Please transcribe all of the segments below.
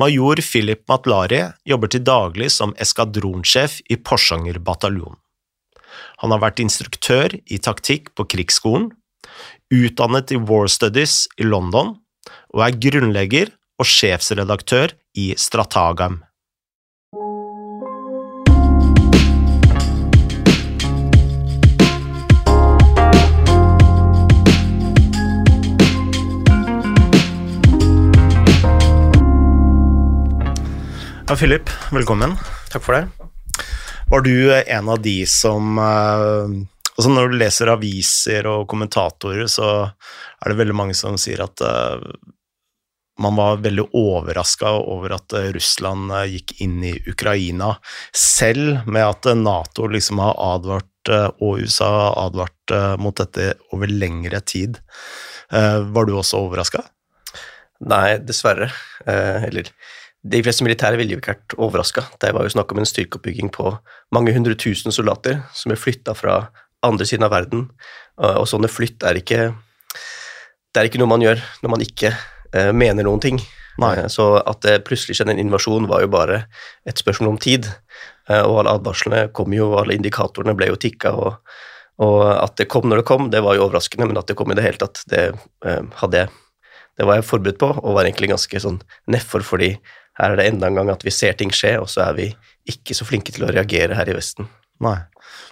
Major Philip Matlari jobber til daglig som eskadronsjef i Porsanger bataljon. Han har vært instruktør i taktikk på krigsskolen, utdannet i War Studies i London, og er grunnlegger og sjefsredaktør i Stratagam. Ja, Philip, velkommen. Takk for det. Var du en av de som eh, Altså, når du leser aviser og kommentatorer, så er det veldig mange som sier at eh, man var veldig overraska over at eh, Russland gikk inn i Ukraina, selv med at Nato liksom har advart, og USA har advart mot dette over lengre tid. Var du også overraska? Nei, dessverre. Eller de fleste militære ville jo ikke vært overraska. Det var jo snakk om en styrkeoppbygging på mange hundre tusen soldater som er flytta fra andre siden av verden. Og sånne flytt er ikke Det er ikke noe man gjør når man ikke eh, mener noen ting. Nei. Eh, så at det plutselig skjedde en invasjon, var jo bare et spørsmål om tid. Eh, og alle advarslene kom jo, alle indikatorene ble jo tikka. og og at det kom når det kom, det var jo overraskende, men at det kom i det hele tatt, det det var jeg forberedt på, og var egentlig ganske sånn nedfor, fordi her er det enda en gang at vi ser ting skje, og så er vi ikke så flinke til å reagere her i Vesten. Nei.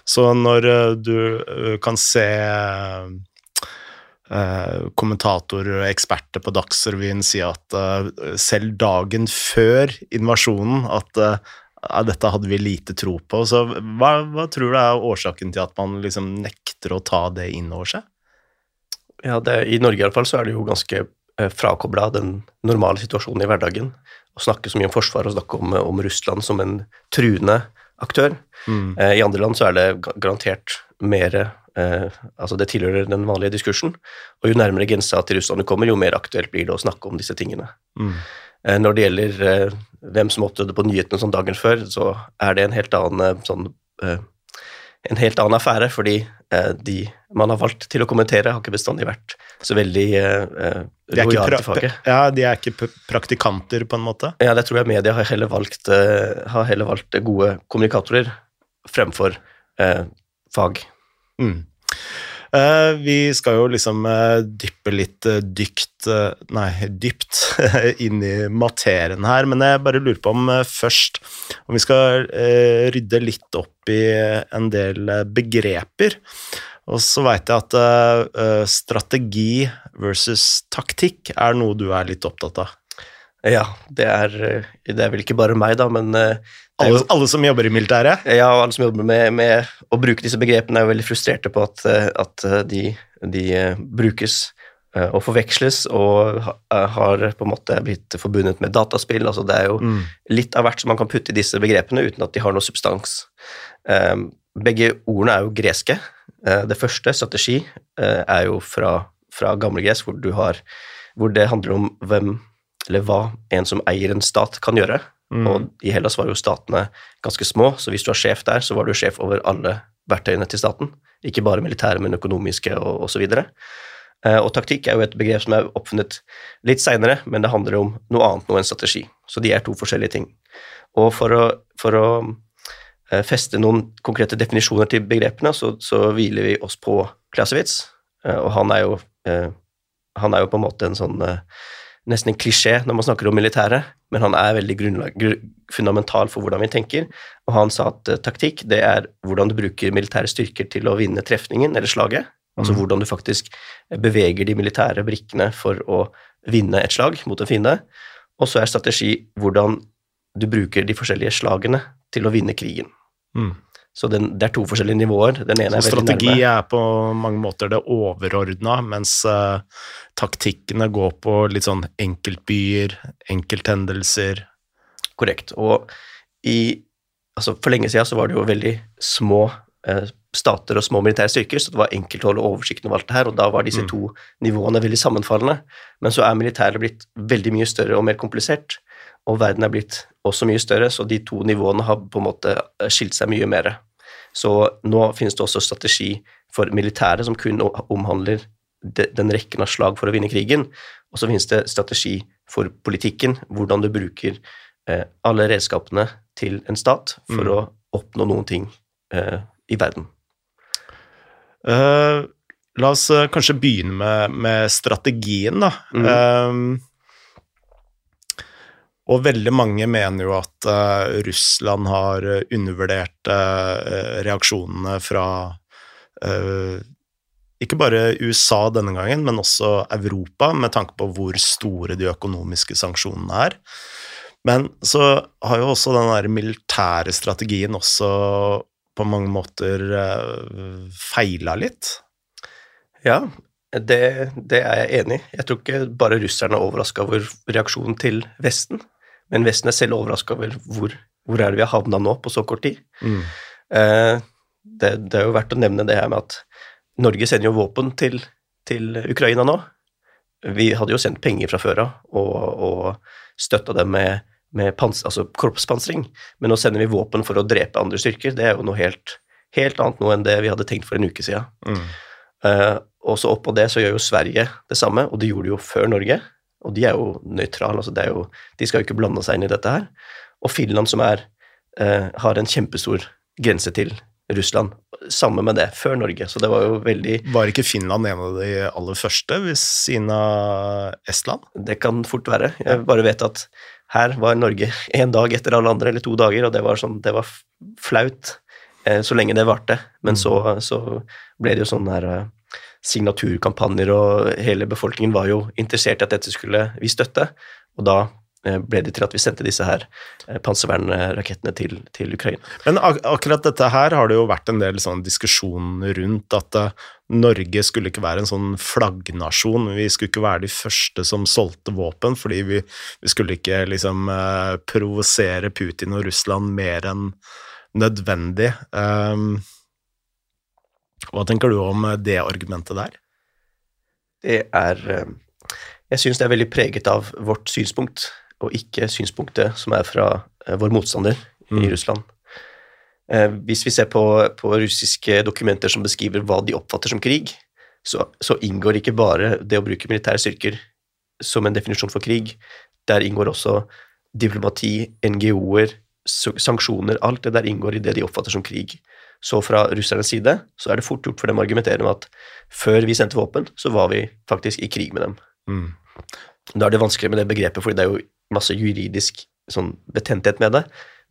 Så når uh, du uh, kan se uh, kommentatorer og eksperter på Dagsrevyen si at selv dagen før invasjonen at dette hadde vi lite tro på, så hva, hva, tror du er årsaken til at man liksom nekter å ta det inn over seg? Ja, det, I Norge i alle fall så er det jo ganske frakobla den normale situasjonen i hverdagen å snakke så mye om forsvar og snakke om, om Russland som en truende aktør. Mm. Eh, I andre land så er det garantert mer eh, Altså det tilhører den vanlige diskursen. Og jo nærmere grensa til Russland du kommer, jo mer aktuelt blir det å snakke om disse tingene. Mm. Eh, når det gjelder eh, hvem som opptrådte på nyhetene sånn dagen før, så er det en helt annen eh, sånn eh, en helt annen affære, fordi de man har valgt til å kommentere, har ikke bestandig vært så veldig eh, lojale til faget. Ja, de er ikke praktikanter, på en måte? Ja, det tror jeg media har heller valgt, eh, har heller valgt gode kommunikatorer fremfor eh, fag. Mm. Uh, vi skal jo liksom uh, dyppe litt uh, dykt Nei, dypt inn i materien her, men jeg bare lurer på om først om vi skal rydde litt opp i en del begreper. Og så veit jeg at strategi versus taktikk er noe du er litt opptatt av. Ja, det er, det er vel ikke bare meg, da, men alle, alle, som jobber i militæret? Ja, alle som jobber med, med, å bruke disse begrepene, er jo veldig frustrerte på at, at de, de, brukes eh, og forveksles og har på en måte blitt forbundet med dataspill. altså Det er jo mm. litt av hvert som man kan putte i disse begrepene uten at de har noe substans. Ehm, begge ordene er jo greske. Eh, det første, strategi, eh, er jo fra, fra gammelgresk, hvor, hvor det handler om hvem eller hva en som eier en stat, kan gjøre. Mm. Og i Hellas var jo statene ganske små, så hvis du var sjef der, så var du sjef over alle verktøyene til staten. Ikke bare militære, men økonomiske og osv. Og, eh, og taktikk er jo et begrep som er oppfunnet litt seinere, men det handler om noe annet noe enn strategi. Så de er to forskjellige ting. Og for å, for å eh, feste noen konkrete definisjoner til begrepene, så, så hviler vi oss på Klasewitz, eh, og han er jo, han er jo på en måte en sånn nesten en klisjé når man snakker om militæret, men han er veldig fundamental for hvordan vi tenker. Og han sa at uh, taktikk det er hvordan du bruker militære styrker til å vinne trefningen eller slaget. Altså mm. hvordan du faktisk beveger de militære brikkene for å vinne et slag mot en fiende. Og så er strategi hvordan du bruker de forskjellige slagene til å vinne krigen. Mm. Så den, det er to forskjellige nivåer. Den ene så er strategi nærme. er på mange måter det overordna, mens uh, taktikkene går på litt sånn enkeltbyer, enkelthendelser. Korrekt. Og i Altså, for lenge siden så var det jo veldig små uh, stater og små militære styrker, så det var enkelt å holde oversikten over alt det her, og da var disse mm. to nivåene veldig sammenfallende. Men så er militæret blitt veldig mye større og mer komplisert, og verden er blitt også mye større, så de to nivåene har på en måte eh, skilt seg mye mer. Så nå finnes det også strategi for militære som kun omhandler den rekken av slag for å vinne krigen, og så finnes det strategi for politikken, hvordan du bruker eh, alle redskapene til en stat for Mm. å oppnå noen ting eh, i verden. Uh, la oss kanskje begynne med, med strategien, da. Mm. Eh, og veldig mange mener jo at uh, Russland har eh, undervurdert uh, reaksjonene fra uh, ikke bare USA denne gangen, men også Europa, med tanke på hvor store de økonomiske sanksjonene er. Men så har jo også den der militære strategien også på mange måter feila litt. Ja, det, det er jeg enig i. Jeg tror ikke bare russerne er overraska over reaksjonen til Vesten, men Vesten er selv overraska over hvor, hvor er det vi har havna nå på så kort tid. Eh, det, det er jo verdt å nevne det her med at Norge sender jo våpen til, til Ukraina nå. Vi hadde jo sendt penger fra før av og, og støtta dem med, med pans, altså korpspansring, men nå sender vi våpen for å drepe andre styrker. Det er jo noe helt, helt annet nå enn det vi hadde tenkt for en uke siden. Mm. Eh, og så oppå det så gjør jo Sverige det samme, og de gjorde det jo før Norge. Og de er jo nøytrale, altså jo, de skal jo ikke blande seg inn i dette her. Og Finland, som er, eh, har en kjempestor grense til Russland, samme med det, før Norge. Så det var jo veldig Var ikke Finland en av de aller første, ved siden av Estland? Det kan fort være. Jeg bare vet at her var Norge en dag etter alle andre, eller to dager, og det var, sånn, det var flaut eh, så lenge det varte. Men så, så ble det jo sånn her eh, signaturkampanjer, og hele befolkningen var jo interessert i at dette skulle vi støtte. Og da eh, ble det til at vi sendte disse her eh, panservernrakettene til, til Ukraina. Men ak akkurat dette her har det jo vært en del sånn diskusjon rundt at uh, Norge skulle ikke være en sånn flaggnasjon. Vi skulle ikke være de første som solgte våpen, fordi vi, vi skulle ikke liksom uh, provosere Putin og Russland mer enn nødvendig. Um, hva tenker du om det argumentet der? Det er eh, Jeg syns det er veldig preget av vårt synspunkt, og ikke synspunktet som er fra eh, vår motstander Mm. i Russland. Eh, Hvis vi ser på, på russiske dokumenter som beskriver hva de oppfatter som krig, så, så inngår ikke bare det å bruke militære styrker som en definisjon for krig. Der inngår også diplomati, NGO-er, sanksjoner. Alt det der inngår i det de oppfatter som krig. Så fra russernes side så er det fort gjort for dem å argumentere med at før vi sendte våpen, så var vi faktisk i krig med dem. Mm. Da er det vanskelig med det begrepet, fordi det er jo masse juridisk sånn, betenthet med det.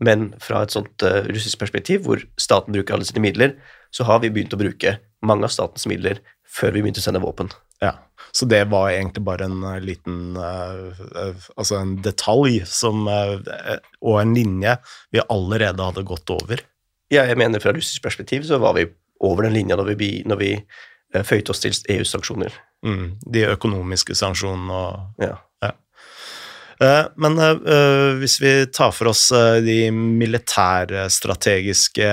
Men fra et sånt uh, russisk perspektiv, hvor staten bruker alle sine midler, så har vi begynt å bruke mange av statens midler før vi begynte å sende våpen. Ja, så det var egentlig bare en uh, liten uh, Altså en detalj som Og en linje vi allerede hadde gått over. Ja, jeg mener fra russisk perspektiv så var vi over den linja når vi, når vi eh, føyte oss til EUs sanksjoner. Mm, de økonomiske sanksjonene og Ja. ja. Men eh, eh, hvis vi tar for oss eh, de militærstrategiske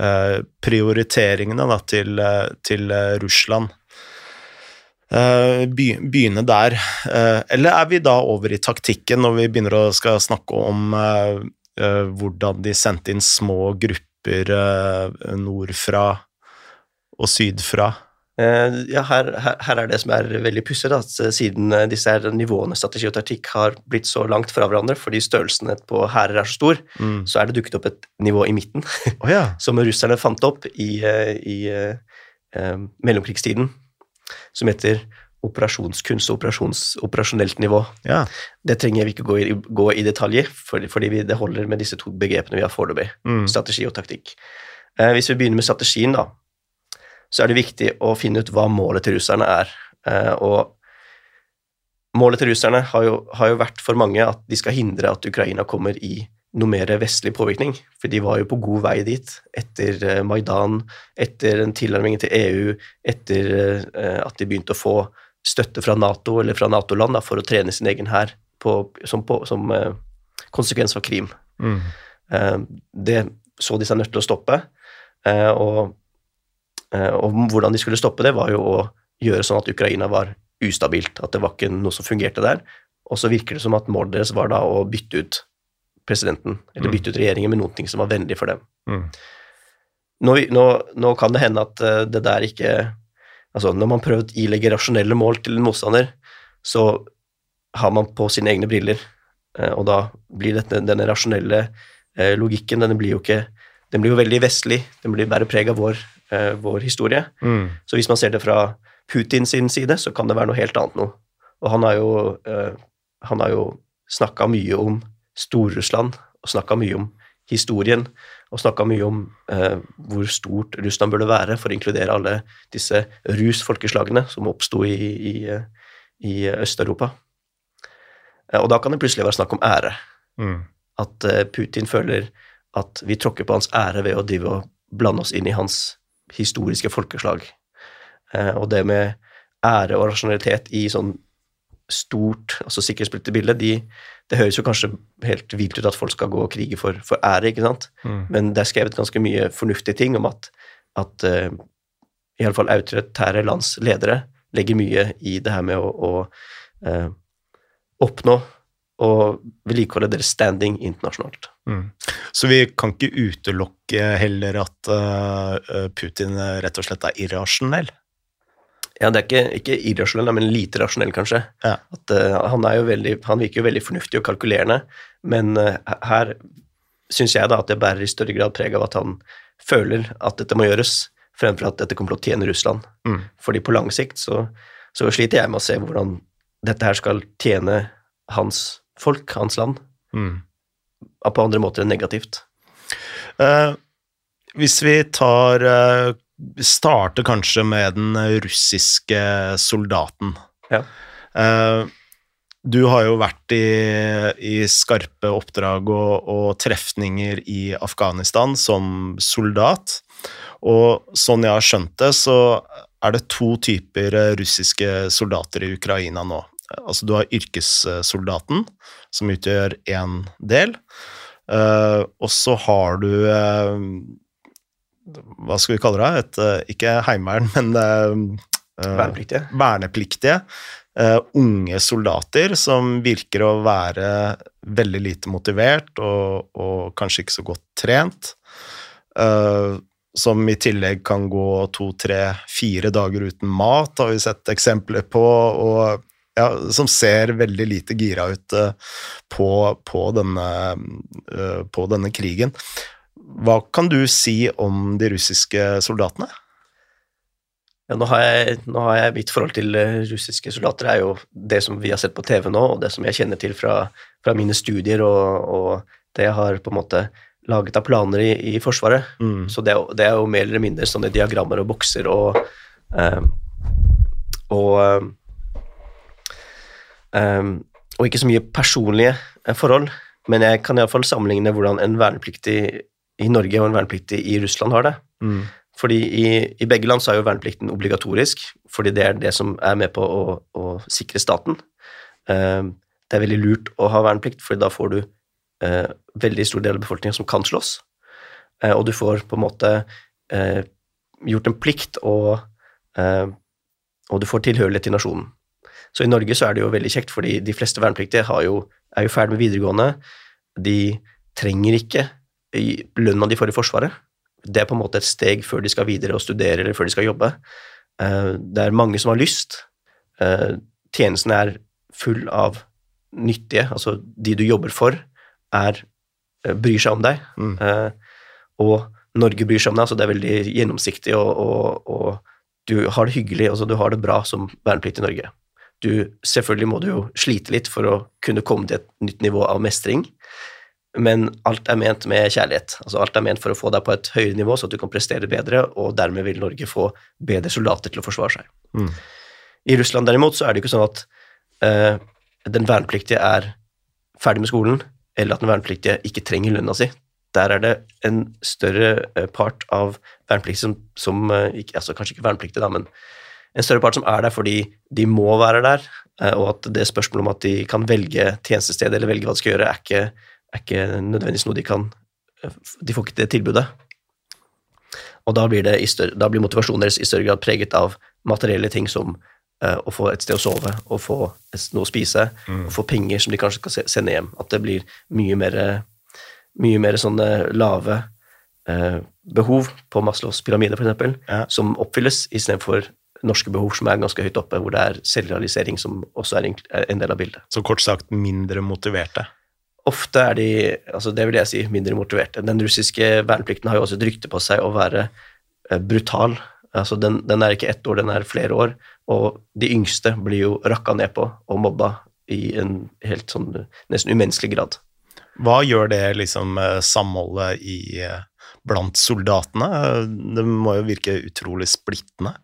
eh, prioriteringene da, til, eh, til eh, Russland eh, Begynne der. Eh, Eller er vi da over i taktikken når vi begynner å snakke om eh, eh, hvordan de sendte inn små grupper eh, nordfra og sydfra? Eh, ja, her, her, her er det som er veldig pussig, at eh, siden eh, disse her nivåene strategi og taktikk har blitt så langt fra hverandre fordi størrelsen på hærer er så stor, Mm. så er det dukket opp et nivå i midten oh, ja. som russerne fant opp i, eh, i eh, eh, mellomkrigstiden, som heter operasjonskunst og operasjons, operasjonelt nivå. ja. Det trenger vi ikke gå i, gå i detalj i, fordi, fordi vi, det holder med disse to begrepene vi har foreløpig. Mm. Strategi og taktikk. Eh, hvis vi begynner med strategien, da, så er det viktig å finne ut hva målet til russerne er. Eh, og målet til russerne har jo, har jo vært for mange at de skal hindre at Ukraina kommer i noe mer vestlig påvirkning, for de var jo på god vei dit etter eh, Maidan, etter en tilnærming til EU, etter eh, at de begynte å få støtte fra Nato eller fra Nato-land for å trene sin egen hær som, på, som eh, konsekvens av Krim. Mm. Eh, Det så de seg nødt til å stoppe, eh, og, eh, og hvordan de skulle stoppe det, var jo å gjøre sånn at Ukraina var ustabilt, at det var ikke noe som fungerte der. Og så virker det som at målet deres var da å bytte ut presidenten, eller Mm. bytte ut regjeringen med noen som var vennlig for dem. Mm. Nå, nå, nå kan det hende at eh, det der ikke Altså, når man prøver å ilegge rasjonelle mål til en motstander, så har man på sine egne briller, eh, og da blir dette, denne rasjonelle eh, logikken denne blir jo ikke den blir jo veldig vestlig, den blir bare preg av vår, eh, vår historie. Mm. Så hvis man ser det fra Putin sin side, så kan det være noe helt annet nå. Og han har jo, uh, snakka mye om Stor-Russland, og snakka mye om historien, og snakka mye om eh, hvor stort Russland burde være for å inkludere alle disse rus-folkeslagene som oppsto i, i, i Øst-Europa. Eh, Og da kan det plutselig være snakk om ære. Mm. At eh, Putin føler at vi tråkker på hans ære ved å drive og blande oss inn i hans historiske folkeslag. Eh, Og det med ære og rasjonalitet i sånn stort altså sikkerhetspolitisk bilde, de, det høres jo kanskje helt vilt ut at folk skal gå og krige for, for ære, ikke sant? Mm. Men det er skrevet ganske mye fornuftige ting om at, at uh, iallfall autoritære lands ledere legger mye i det her med å, å uh, oppnå og vedlikeholde deres standing internasjonalt. Mm. Så vi kan ikke utelukke heller at uh, Putin rett og slett er irrasjonell? Ja, det er ikke, ikke irrasjonell, men lite rasjonell, kanskje. Ja. At, uh, han, veldig, han virker jo veldig fornuftig og kalkulerende, men uh, her syns jeg da at det bærer i større grad preg av at han føler at dette må gjøres, fremfor at dette kommer til å tjene Russland. Mm. Fordi på lang sikt så, så sliter jeg med å se hvordan dette her skal tjene hans folk, hans land, Mm. på andre måter enn negativt. Uh, hvis vi tar eh, Starter kanskje med den russiske soldaten. Ja. Eh, du har jo vært i, i skarpe oppdrag og, og trefninger i Afghanistan som soldat. Og sånn jeg har skjønt det, så er det to typer russiske soldater i Ukraina nå. Altså du har yrkessoldaten, som utgjør én del. Eh, og så har du eh, Hva skal vi kalle det? Et, eh, ikke heimevern, men eh, eh, Vernepliktige. vernepliktige. unge soldater som virker å være veldig lite motivert og, og kanskje ikke så godt trent. som i tillegg kan gå to, tre, fire dager uten mat, har vi sett eksempler på. og ja, som ser veldig lite gira ut på, på, denne, på denne krigen. Hva kan du si om de russiske soldatene? Ja, nå, har jeg, nå har jeg Mitt forhold til eh, russiske soldater er jo det som vi har sett på TV nå, og det som jeg kjenner til fra, fra mine studier og, og det jeg har på en måte laget av planer i, i Forsvaret. Mm. Så det, det er jo mer eller mindre sånne diagrammer og bokser og eh, og eh, og ikke så mye personlige eh, forhold, men jeg kan iallfall sammenligne hvordan en vernepliktig i Norge og en vernepliktig i Russland har det. Mm. Fordi i, i begge land så er jo verneplikten obligatorisk, fordi det er det som er med på å, å sikre staten. Eh, det er veldig lurt å ha verneplikt, for da får du eh, veldig stor del av befolkningen som kan slåss, eh, og du får på en måte eh, gjort en plikt, og, eh, og du får tilhørighet til nasjonen. Så i Norge så er det jo veldig kjekt, fordi de fleste vernepliktige jo, er jo ferdig med videregående. De trenger ikke lønna de får i Forsvaret. Det er på en måte et steg før de skal videre og studere, eller før de skal jobbe. Eh, Det er mange som har lyst. Eh, Tjenesten er full av nyttige, altså de du jobber for, er, eh, bryr seg om deg. Mm. Og Norge bryr seg om deg, så det er veldig gjennomsiktig, og, og, og du har det hyggelig, altså du har det bra som vernepliktig i Norge. Du, selvfølgelig må du jo slite litt for å kunne komme til et nytt nivå av mestring, men alt er ment med kjærlighet. Altså alt er ment for å få deg på et høyere nivå, så at du kan prestere bedre, og dermed vil Norge få bedre soldater til å forsvare seg. Mm. I Russland derimot så er det jo ikke sånn at uh, den vernepliktige er ferdig med skolen, eller at den vernepliktige ikke trenger lønna si. Der er det en større eh, part av vernepliktige som, som eh, ikke, altså Kanskje ikke vernepliktige, da, men en større part som er der fordi de må være der, og at det spørsmålet om at de kan velge tjenestested eller velge hva de skal gjøre, er ikke, er ikke nødvendigvis noe de kan eh, De får ikke det tilbudet. Og da blir, det i større, da blir motivasjonen deres i større grad preget av materielle ting som uh, å få et sted å sove, å få noe å spise, Mm. å få penger som de kanskje skal se- sende hjem. At det blir mye mer, mye mer sånne lave uh, behov på Maslows pyramide, f.eks., Ja. som oppfylles, istedenfor norske behov som er ganske høyt oppe, hvor det er selvrealisering som også er en del av bildet. Så kort sagt mindre motiverte? Ofte er de, altså det vil jeg si, mindre motiverte. Den russiske verneplikten har jo også et rykte på seg å være brutal. Altså den, den, er ikke ett år, den er flere år. Og de yngste blir jo rakka ned på og mobba i en helt sånn nesten umenneskelig grad. Hva gjør det liksom samholdet i blant soldatene? Det må jo virke utrolig splittende?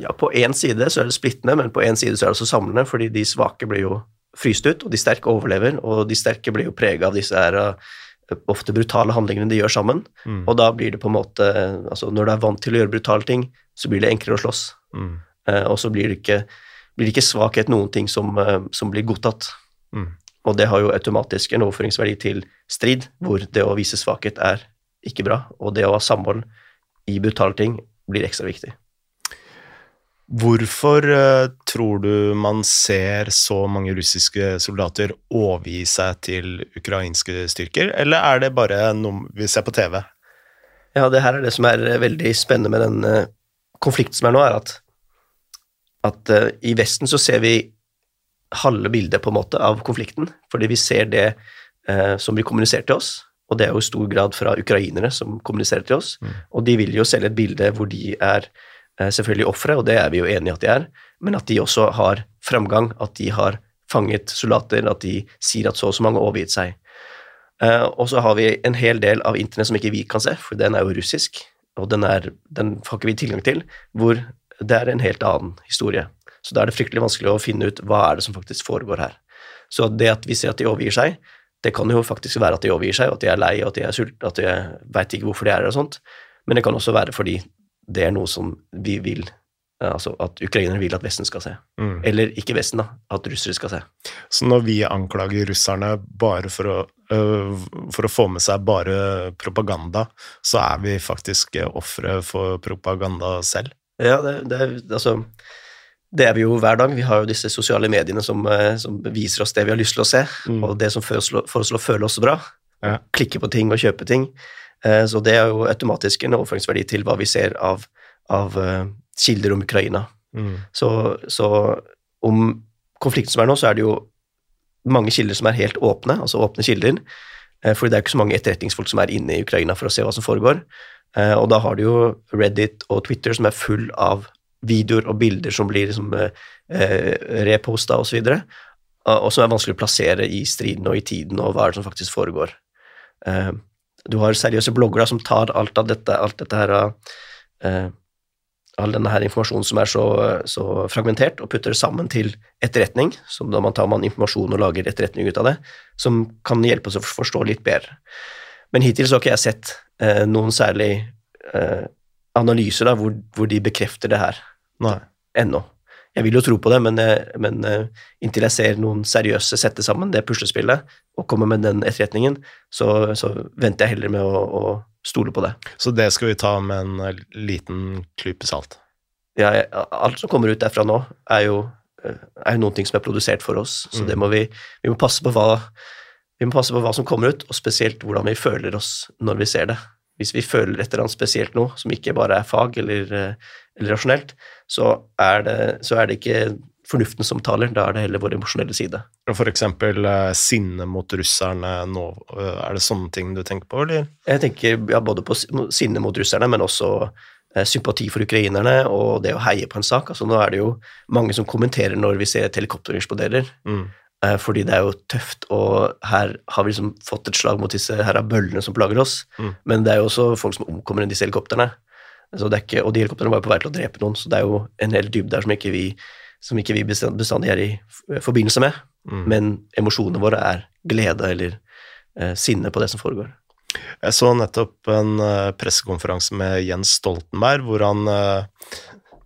Ja, på én side så er det splittende, men på én side så er det også samlende, fordi de svake blir jo fryst ut, og de sterke overlever, og de sterke blir jo prega av disse her ofte brutale handlingene de gjør sammen. Mm. Og da blir det på en måte altså Når du er vant til å gjøre brutale ting, så blir det enklere å slåss. Mm. Eh, og så blir det ikke, blir det ikke svakhet noen ting som, eh, som blir godtatt. Mm. Og det har jo automatisk en overføringsverdi til strid, hvor det å vise svakhet er ikke bra. Og det å ha samhold i brutale ting blir ekstra viktig. Hvorfor uh, tror du man ser så mange russiske soldater overgi seg til ukrainske styrker, eller er det bare noe vi ser på TV? Ja, det her er det som er veldig spennende med den uh, konflikten som er nå, er at, at i Vesten så ser vi halve bildet på en måte av konflikten, fordi vi ser det som blir kommunisert til oss, og det er jo i stor grad fra ukrainere som kommuniserer til oss, mm. og de vil jo selge et bilde hvor de er Eh, selvfølgelig ofre, og det er vi jo enige i at de er, men at de også har framgang, at de har fanget soldater, at de sier at så og så mange har overgitt seg. Eh, og så har vi en hel del av internett som ikke vi kan se, for den er jo russisk, og den, er, den får ikke vi tilgang til, hvor det er en helt annen historie. Så da er det fryktelig vanskelig å finne ut hva er det som faktisk foregår her. Så det at vi ser at de overgir seg, det kan jo faktisk være at de overgir seg, og at de er lei, og at de er sultne, at de veit ikke hvorfor de er her og sånt, men det kan også være fordi det er noe som vi vil altså at ukrainerne vil at Vesten skal se. Mm. Eller ikke Vesten, da, at russere skal se. Så når vi anklager russerne bare for å, for å få med seg bare propaganda, så er vi faktisk ofre for propaganda selv? Ja, det, det, altså, det er vi jo hver dag. Vi har jo disse sosiale mediene som, øh, som viser oss det vi har lyst til å se, mm. og det som får oss til å føle oss bra. Ja. Klikke på ting og kjøpe ting. Eh, så det er jo automatisk en overføringsverdi til hva vi ser av, av eh, kilder om Ukraina. Mm. Så, så, om konflikten som er nå, så er det jo mange kilder som er helt åpne, altså åpne kilder. Eh, fordi det er ikke så mange etterretningsfolk som er inne i Ukraina for å se hva som foregår. Og da har du jo Reddit og Twitter som er full av videoer og bilder som blir liksom, eh, reposta osv., og, så og som er vanskelig å plassere i striden og i tiden, og hva er det som faktisk foregår. Eh, du har seriøse bloggere som tar alt av dette, alt dette her uh, all denne her informasjonen som er så, så, fragmentert, og putter det sammen til etterretning. som da man tar man informasjon og lager etterretning ut av det, som kan hjelpe oss å forstå litt bedre. Men hittil så har ikke jeg sett uh, noen særlig uh, analyser da, hvor, hvor, de bekrefter det her Nei. ennå. Jeg vil jo tro på det, men, eh, men, eh, inntil jeg ser noen seriøse sette sammen det puslespillet og komme med den etterretningen, så, så venter jeg heller med å, å, stole på det. Så det skal vi ta med en eh, liten klype salt? Ja, alt som kommer ut derfra nå, er jo, er jo noen ting som er produsert for oss, så mm. det må vi, vi må passe på hva vi må passe på hva som kommer ut, og spesielt hvordan vi føler oss når vi ser det. Hvis vi føler et eller annet spesielt noe, som ikke bare er fag eller, eller rasjonelt, så er, det, så er, det, ikke fornuften som taler, da er det heller vår emosjonelle side. For eksempel eh, sinne mot russerne nå, eh, er det sånne ting du tenker på, eller? Jeg tenker ja, både på sinne mot russerne, men også eh, sympati for ukrainerne og det å heie på en sak. Altså, nå er det jo mange som kommenterer når vi ser et helikopter eksploderer. Mm. Fordi det er jo tøft, og her har vi liksom fått et slag mot disse her bøllene som plager oss. Mm. Men det er jo også folk som omkommer i disse helikoptrene. Ikke, og de helikoptrene var på vei til å drepe noen, så det er jo en hel dybde der som ikke vi, som ikke vi bestandig er i forbindelse med. Mm. Men emosjonene våre er glede eller eh, sinne på det som foregår. Jeg så nettopp en uh, pressekonferanse med Jens Stoltenberg hvor han uh,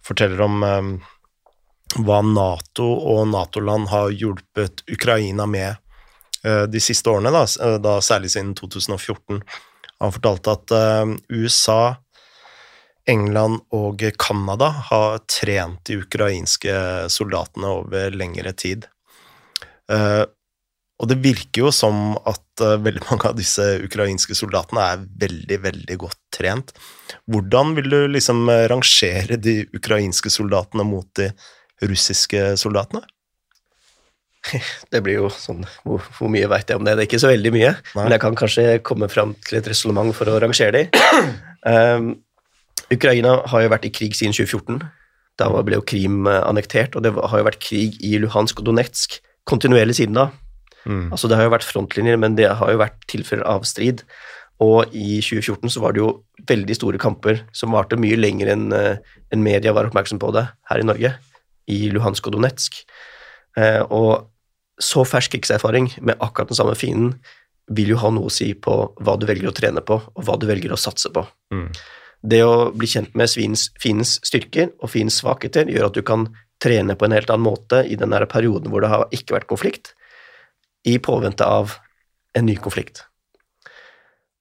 forteller om um, hva Nato og Nato-land har hjulpet Ukraina med uh, de siste årene, da, da, særlig siden 2014. Han fortalte at USA England og Canada har trent de ukrainske soldatene over lengre tid. Og det virker jo som at veldig mange av disse ukrainske soldatene er veldig, veldig godt trent. Hvordan vil du liksom rangere de ukrainske soldatene mot de russiske soldatene? Det blir jo sånn Hvor, hvor mye veit jeg om det? Det er ikke så veldig mye, Nei. men jeg kan kanskje komme fram til et resonnement for å rangere dem. Um, Ukraina har jo vært i krig siden 2014. Da ble jo Krim eh, annektert, og det har jo vært krig i Luhansk og Donetsk kontinuerlig siden da. Mm. Altså Det har jo vært frontlinjer, men det har jo vært tilfeller av strid. Og i 2014 så var det jo veldig store kamper som varte mye lenger enn en enn media var oppmerksom på det her i Norge, i Luhansk og Donetsk. Eh, og så fersk krigserfaring med akkurat den samme fienden vil jo ha noe å si på hva du velger å trene på, og hva du velger å satse på. Mm. Det å bli kjent med fiendens styrker og fiendens svakheter gjør at du kan trene på en helt annen måte i den perioden hvor det har ikke vært konflikt, i påvente av en ny konflikt.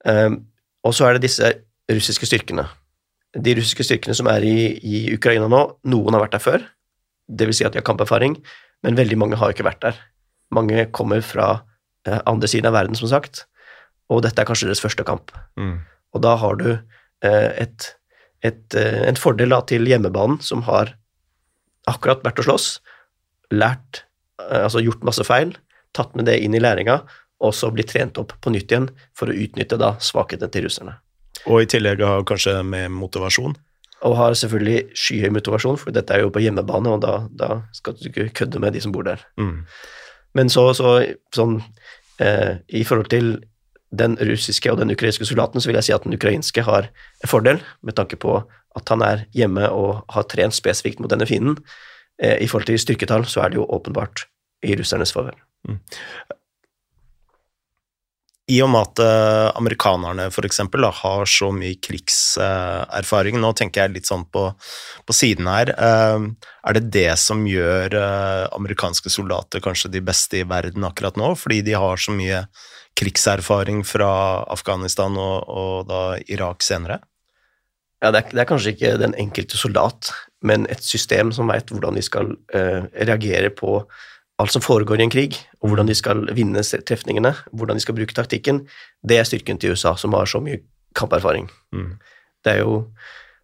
Um, og så er det disse russiske styrkene. De russiske styrkene som er i, i Ukraina nå, noen har vært der før, vil si at de har kamperfaring, men veldig mange har ikke vært der. Mange kommer fra eh, andre siden av verden, som sagt, og dette er kanskje deres første kamp. Mm. Og da har du eh, et, et, eh, en fordel da, til hjemmebanen, som har akkurat vært å slåss, lært, altså gjort masse feil, tatt med det inn i læringa, og så blitt trent opp på nytt igjen for å utnytte da svakhetene til russerne. Og i tillegg har kanskje med motivasjon. Og har selvfølgelig skyhøy motivasjon, for dette er jo på hjemmebane, og da, da skal du ikke kødde med de som bor der. Mm. Men så, så sånn eh, I forhold til den russiske og den ukrainske soldaten, så vil jeg si at den ukrainske har en fordel, med tanke på at han er hjemme og har trent spesifikt mot denne fienden. Eh, I forhold til styrketall så er det jo åpenbart i russernes favør. I og med at eh, amerikanerne for eksempel da, har så mye krigserfaring, nå tenker jeg litt sånn på, på siden her, eh, er det det som gjør eh, amerikanske soldater kanskje de beste i verden akkurat nå, fordi de har så mye krigserfaring fra Afghanistan og, og da Irak senere? Ja, det er, det er kanskje ikke den enkelte soldat, men et system som veit hvordan de skal reagere på alt som foregår i en krig, og hvordan de skal vinne trefningene, hvordan de skal bruke taktikken. Det er styrken til USA, som har så mye kamperfaring. Mm. Det er jo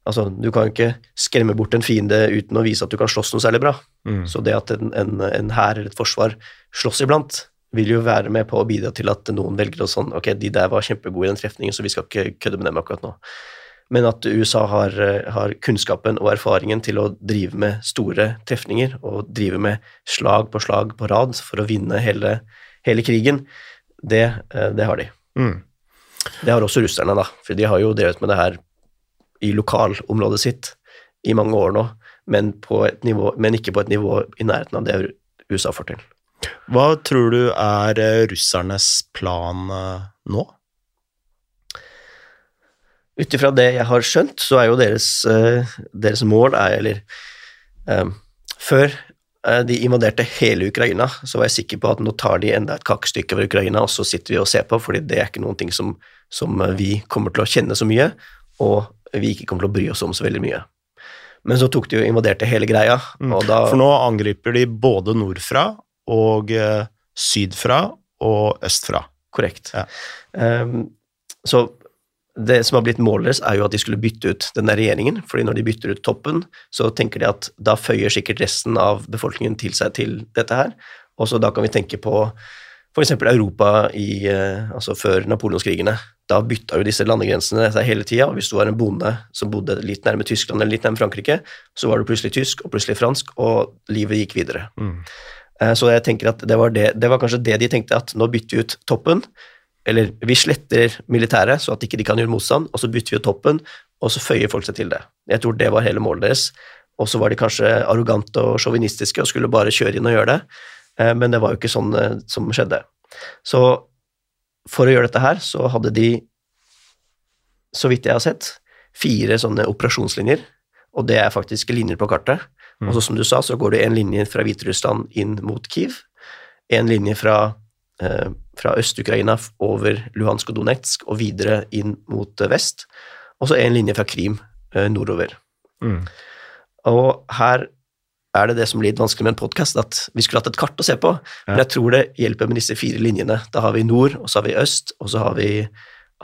Altså, du kan ikke skremme bort en fiende uten å vise at du kan slåss noe særlig bra. Mm. Så det at en, en, en hær eller et forsvar slåss iblant, vil jo være med på å bidra til at noen velger å sånn Ok, de der var kjempegode i den trefningen, så vi skal ikke kødde med dem akkurat nå. Men at USA har, eh, har kunnskapen og erfaringen til å drive med store trefninger og drive med slag på slag på rad for å vinne hele, hele krigen, det, eh, det har de. Mm. Det har også russerne, da, for de har jo drevet med det her i lokalområdet sitt i mange år nå, men, nivå, men ikke på et nivå i nærheten av det USA får til. Hva tror du er eh, russernes plan nå? Ut ifra det jeg har skjønt, så er jo deres, eh, deres mål er, eller um, Før eh, de invaderte hele Ukraina, så var jeg sikker på at nå tar de enda et kakestykke over Ukraina, og så sitter vi og ser på, fordi det er ikke noen ting som, som eh, vi kommer til å kjenne så mye, og vi ikke kommer til å bry oss om så veldig mye. Men så tok de jo og invaderte hele greia, Mm. og da For nå angriper de både nordfra og sydfra og østfra. Korrekt. Ja. Um, så det som har blitt målet deres, er jo at de skulle bytte ut denne regjeringen. fordi når de bytter ut toppen, så tenker de at da føyer sikkert resten av befolkningen til seg til dette her. Og så da kan vi tenke på f.eks. Europa i, eh, altså før napoleonskrigene. Da bytta jo disse landegrensene seg hele tida, hvis du var en bonde som bodde litt nærme Tyskland eller litt nærme Frankrike, så var du plutselig tysk og plutselig fransk, og livet gikk videre. Mm. Eh, Så jeg tenker at det var, det, det var kanskje det de tenkte, at nå bytter vi ut toppen, eller vi sletter militæret så at ikke de kan gjøre motstand, og så bytter vi ut toppen, og så føyer folk seg til det. Jeg tror det var hele målet deres. Og så var de kanskje arrogante og sjåvinistiske og skulle bare kjøre inn og gjøre det, Eh, men det var jo ikke sånn eh, som skjedde. Så for å gjøre dette her, så hadde de, så vidt jeg har sett, fire sånne operasjonslinjer, og det er faktisk linjer på kartet. Mm. Og så som du sa, så går det en linje fra Hviterussland inn mot Kiev, en linje fra, eh, fra Øst-Ukraina over Luhansk og Donetsk og videre inn mot eh, vest, og så en linje fra Krim eh, nordover. Mm. Og her er det det som blir litt vanskelig med en podkast, at vi skulle hatt et kart å se på, men jeg tror det hjelper med disse fire linjene. Da har vi nord, og så har vi øst, og så har vi,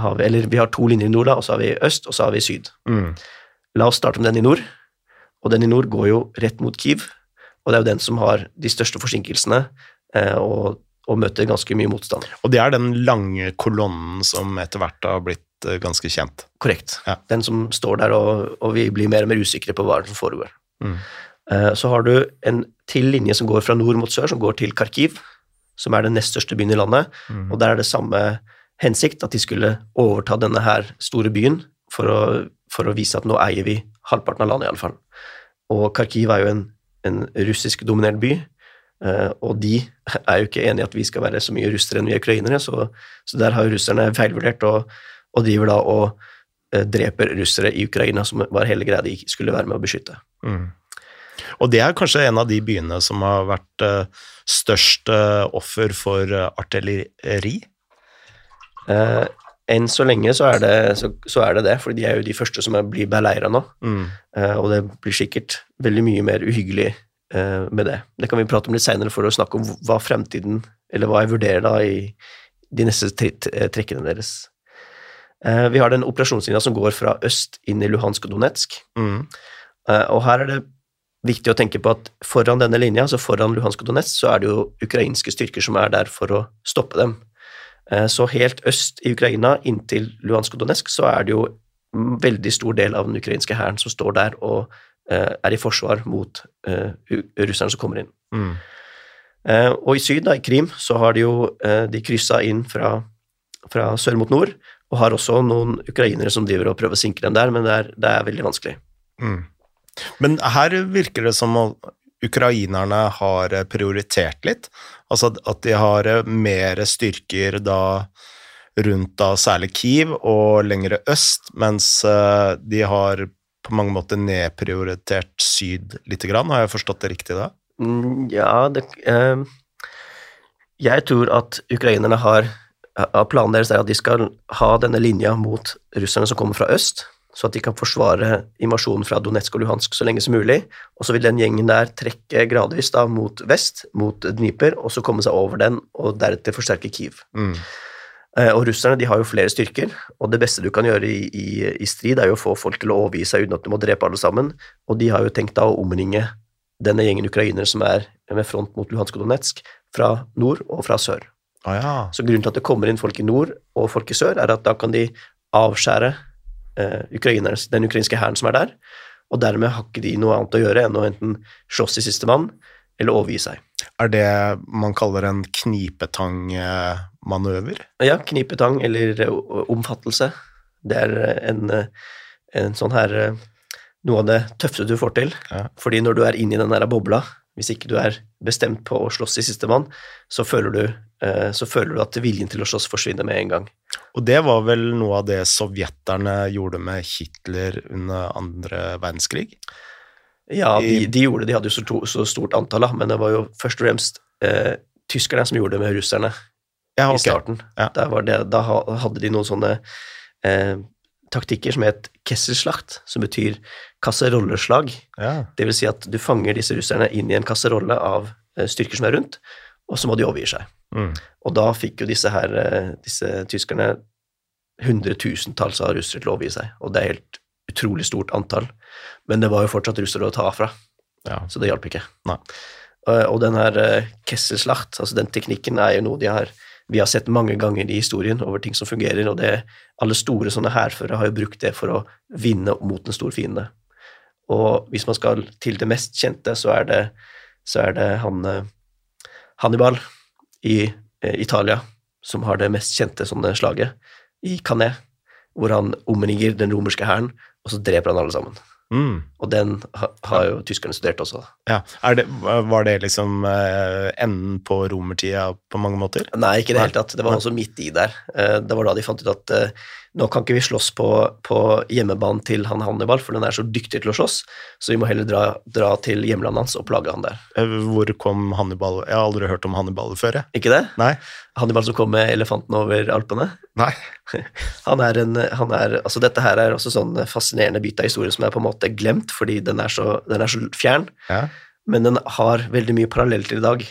har vi, eller vi har to linjer i nord, da, og så har vi øst, og så har vi syd. Mm. La oss starte med den i nord. Og den i nord går jo rett mot Kiev, og det er jo den som har de største forsinkelsene eh, og, og, møter ganske mye motstand. Og det er den lange kolonnen som etter hvert har blitt eh, ganske kjent? Korrekt. Ja. Den som står der, og, og, vi blir mer og mer usikre på hva som foregår. Mm. Eh, så har du en til linje som går fra nord mot sør, som går til Kharkiv, som er den nest største byen i landet, Mm. og der er det samme hensikt, at de skulle overta denne her store byen for å, for å vise at nå eier vi halvparten av landet, iallfall. Og Kharkiv er jo en, en russisk-dominert by, og de er jo ikke enig i at vi skal være så mye russere enn vi er ukrainere, så, så der har russerne feilvurdert og, og driver da og eh, dreper russere i Ukraina, som var hele greia de skulle være med å beskytte. Mm. Og det er kanskje en av de byene som har vært uh, størst offer for artilleri? Eh, enn så lenge så er, det, så, så er det det, for de er jo de første som blir beleira nå. Mm. Eh, og det blir sikkert veldig mye mer uhyggelig eh, med det. Det kan vi prate om litt seinere for å snakke om hva fremtiden Eller hva jeg vurderer da i de neste tre- trekkene deres. Eh, vi har den operasjonslinja som går fra øst inn i Luhansk og Donetsk. Mm. Eh, og her er det viktig å tenke på at foran denne linja, altså foran Luhansk og Donetsk, så er det jo ukrainske styrker som er der for å stoppe dem. Eh, Så helt øst i Ukraina, inntil Luhansk og Donetsk, så er det jo en veldig stor del av den ukrainske hæren som står der og eh, er i forsvar mot eh, russerne som kommer inn. Mm. Eh, Og i syd, da, i Krim, så har de jo eh, de kryssa inn fra, fra sør mot nord, og har også noen ukrainere som driver og prøver å sinke dem der, men det er, det er veldig vanskelig. Mm. Men her virker det som at ukrainerne har eh, prioritert litt. Altså at- de har eh, mer styrker da rundt da særlig Kiev og lengre øst, mens eh, de har på mange måter nedprioritert syd lite grann. Har jeg forstått det riktig da? Mm, Ja, det eh, Jeg tror at ukrainerne har av Planen deres er at de skal ha denne linja mot russerne som kommer fra øst, så at de kan forsvare invasjonen fra Donetsk og Luhansk så lenge som mulig. Og så vil den gjengen der trekke gradvis da mot vest, mot Dnipr, og så komme seg over den, og deretter forsterke Kiev. Mm. Eh, Og russerne de har jo flere styrker, og det beste du kan gjøre i, i, i strid, er jo å få folk til å overgi seg uten at du må drepe alle sammen. Og de har jo tenkt da å omringe denne gjengen ukrainere som er med front mot Luhansk og Donetsk, fra nord og fra sør. Ah, ja. Så grunnen til at det kommer inn folk i nord og folk i sør, er at da kan de avskjære eh, den ukrainske hæren som er der, og dermed har ikke de noe annet å gjøre enn å enten slåss i siste mann eller overgi seg. Er det man kaller en knipetangmanøver? Ja, knipetang eller eh, omfattelse. Det er eh, en, eh, en sånn her Noe av det tøffeste du får til. Ja. Fordi når du er inne i den der bobla, hvis ikke du er bestemt på å slåss i sistemann, så, føler du, så føler du at viljen til å slåss forsvinner med en gang. Og det var vel noe av det sovjeterne gjorde med Hitler under andre verdenskrig? Ja, de, de gjorde det, de hadde jo så, to, så stort antall, da, men det var jo først og fremst eh, tyskerne som gjorde det med russerne Ja, i starten. Ja. Det, da hadde de noen sånne eh, taktikker som het kesselslacht, som betyr kasserolleslag. Ja. Det vil si at du fanger disse russerne inn i en kasserolle av eh, styrker som er rundt, og så må de overgi seg. Mm. Og da fikk jo disse her, eh, disse tyskerne hundretusentalls av russere til å overgi seg, og det er helt utrolig stort antall. Men det var jo fortsatt russere å ta fra, ja. så det hjalp ikke. Nei. Eh, Og den her kesselslacht, altså den teknikken, er jo noe de har vi har sett mange ganger i historien over ting som fungerer, og det, alle store sånne hærførere har jo brukt det for å vinne mot en stor fiende. Og hvis man skal til det mest kjente, så er det, så er det han eh, Hannibal i eh, Italia som har det mest kjente sånne slaget, i Canet, hvor han omringer den romerske hæren, og så dreper han alle sammen. Mm. Og den har jo tyskerne studert også. ja. Det, var det liksom eh, enden på romertida på mange måter? Nei, ikke i det hele tatt. Det var også midt i der. Eh, Det var da de fant ut at eh, nå kan ikke vi slåss på, på hjemmebanen til han Hannibal, for den er så dyktig til å slåss, så vi må heller dra, dra til hjemlandet hans og plage han der. Hvor kom Hannibal Jeg har aldri hørt om Hannibal før, jeg. Ikke det? Nei. Hannibal som kom med elefanten over Alpene. Nei. Han er en, han er, altså Dette her er også sånn fascinerende bit av historien som er på en måte glemt, fordi den er så, den er så fjern, Ja. men den har veldig mye parallell til i dag.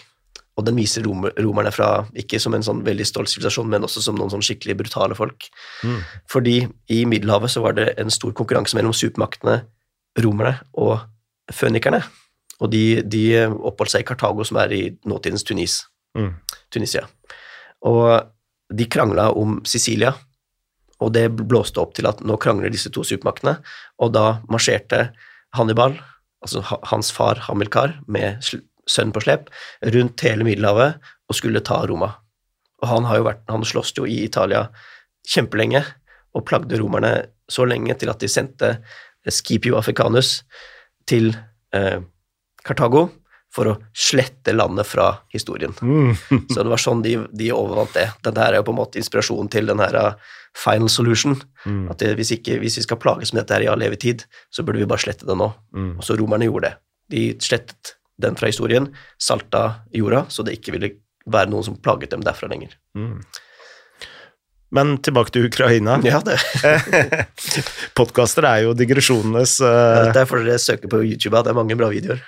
og den viser romer, romerne fra ikke som en sånn veldig stolt sivilisasjon, men også som noen sånn skikkelig brutale folk. Mm. Fordi i Middelhavet så var det en stor konkurranse mellom supermaktene, romerne og fønikerne. Og de, de oppholdt seg i Kartago, som er i nåtidens Tunis, Mm. Tunisia. Og de krangla om Sicilia, og det blåste opp til at nå krangler disse to supermaktene, og da marsjerte Hannibal, altså ha- hans far Hamilkar, med sønnen på slep, rundt hele Middelhavet og skulle ta Roma. Og han har jo vært, han sloss jo i Italia kjempelenge, og plagde romerne så lenge til at de sendte Scipio Africanus til eh, Kartago for å slette landet fra historien. Mm. Så det var sånn de, de overvant det. Dette her er jo på en måte inspirasjonen til den her uh, final solution. Mm. At det, hvis, ikke, hvis vi skal plages med dette her i all evig tid, så burde vi bare slette det nå. Mm. Og så romerne gjorde det. De slettet den fra historien, salta jorda, så det ikke ville være noen som plaget dem derfra lenger. Mm. Men tilbake til Ukraina. Ja, det, Podkaster er jo digresjonenes ja, Det er fordi dere søker på YouTube, ja, det er mange bra videoer.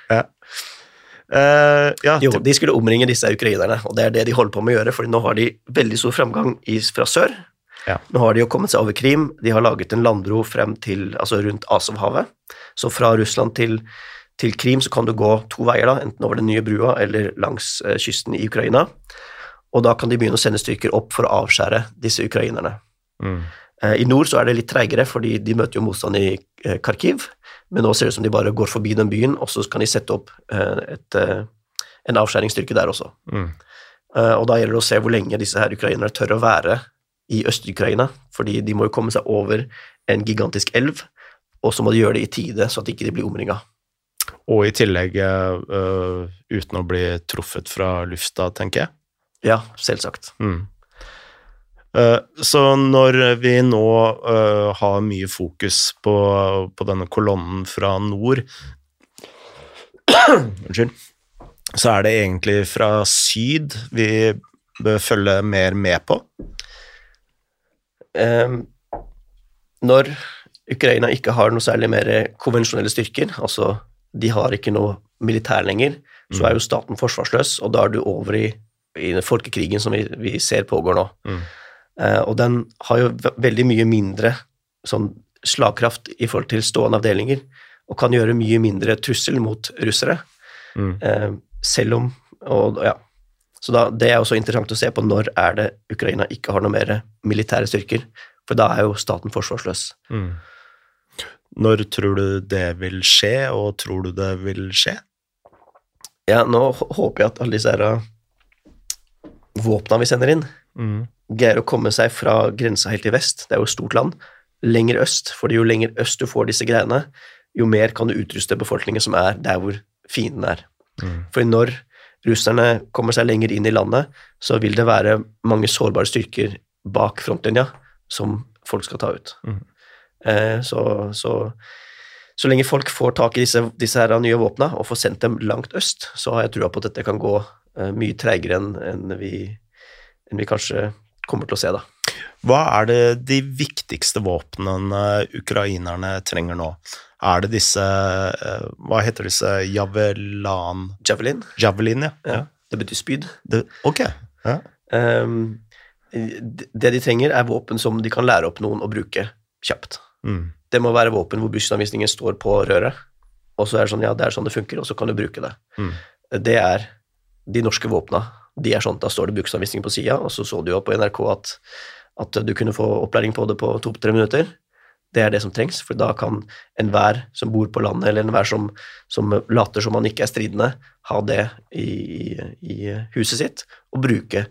Uh, Ja, Jo, de skulle omringe disse ukrainerne, og det er det de holder på med å gjøre, for nå har de veldig stor framgang i, fra sør. Ja. Nå har de jo kommet seg over Krim, de har laget en landbro frem til, altså rundt Asovhavet. Så fra Russland til, til Krim så kan du gå to veier, da, enten over den nye brua eller langs uh, kysten i Ukraina. Og da kan de begynne å sende styrker opp for å avskjære disse ukrainerne. mm. Uh, I nord så er det litt treigere, fordi de møter jo motstand i Kharkiv, men nå ser det ut som de bare går forbi den byen, og så kan de sette opp eh, et, eh, en avskjæringsstyrke der også. Mm. Eh, Og da gjelder det å se hvor lenge disse her ukrainerne tør å være i Øst-Ukraina, fordi de må jo komme seg over en gigantisk elv, og så må de gjøre det i tide, så at ikke de blir omringa. Og i tillegg uh, uten å bli truffet fra lufta, tenker jeg. Ja, selvsagt. Mm. Eh, så når vi nå eh, har mye fokus på, på denne kolonnen fra nord Unnskyld. Så er det egentlig fra syd vi bør følge mer med på. Eh, Når Ukraina ikke har noe særlig mer konvensjonelle styrker, altså de har ikke noe militær lenger, så er jo staten forsvarsløs, og da er du over i, i den folkekrigen som vi, vi ser pågår nå. Mm. Eh, og den har jo veldig mye mindre sånn slagkraft i forhold til stående avdelinger, og kan gjøre mye mindre trussel mot russere, Mm. eh, selv om og, ja. Så da, det er også interessant å se på når er det Ukraina ikke har noe mer militære styrker, for da er jo staten forsvarsløs. Mm. Når tror du det vil skje, og tror du det vil skje? Ja, nå håper jeg at alle disse uh, våpna vi sender inn, Mm. greier å komme seg fra grensa helt i vest, det er jo et stort land, lenger øst, For jo lenger øst du får disse greiene, jo mer kan du utruste befolkningen som er der hvor fienden er. Mm. For når russerne kommer seg lenger inn i landet, så vil det være mange sårbare styrker bak frontlinja som folk skal ta ut. Mm. Eh, så, så, så lenge folk får tak i disse, disse her nye våpna og får sendt dem langt øst, så har jeg trua på at dette kan gå eh, mye treigere enn enn vi, enn vi kanskje kommer til å se, da. Hva er det de viktigste våpnene ukrainerne trenger nå? Er det disse eh, Hva heter disse Javelan... Javelin, Javelin, ja. ja, det betyr spyd. Det, ok. Ja. Um, det de trenger, er våpen som de kan lære opp noen å bruke kjapt. Mm. Det må være våpen hvor bruksanvisningen står på røret, og så er det sånn, ja, det er sånn det funker, og så kan du bruke det. Mm. Det er de norske våpna. De er sånn, da står det bruksanvisning på sida, og så så du jo på NRK at, at du kunne få opplæring på det på to-tre minutter. Det er det som trengs, for da kan enhver som bor på landet, eller enhver som, som later som han ikke er stridende, ha det i, i, huset sitt og bruke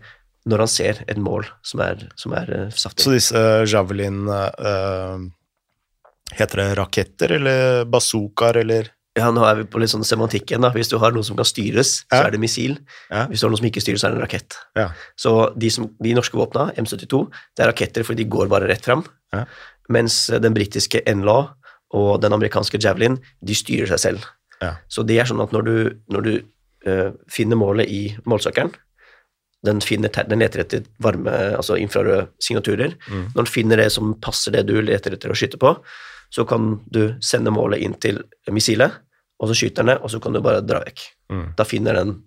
når han ser et mål som er, som er eh, saftig. Så disse Javelin uh, Heter det raketter eller bazookaer eller Ja, nå er vi på litt sånn semantikk igjen, da. Hvis du har noe som kan styres, så er det missil. Ja. Hvis du har noe som ikke styres, så er det en rakett. Ja. Så de, som, de norske våpna, M72, det er raketter fordi de går bare rett fram. Ja. Mens den britiske NLA og den amerikanske Javelin, de styrer seg selv. Ja. Så det er sånn at når du, når du uh, finner målet i målsøkeren, den, finner, den leter etter varme, altså infrarøde signaturer. Mm. Når den finner det som passer det du leter etter å skyte på, så kan du sende målet inn til missilet, og så skyter den det, og så kan du bare dra vekk. Mm. Da finner den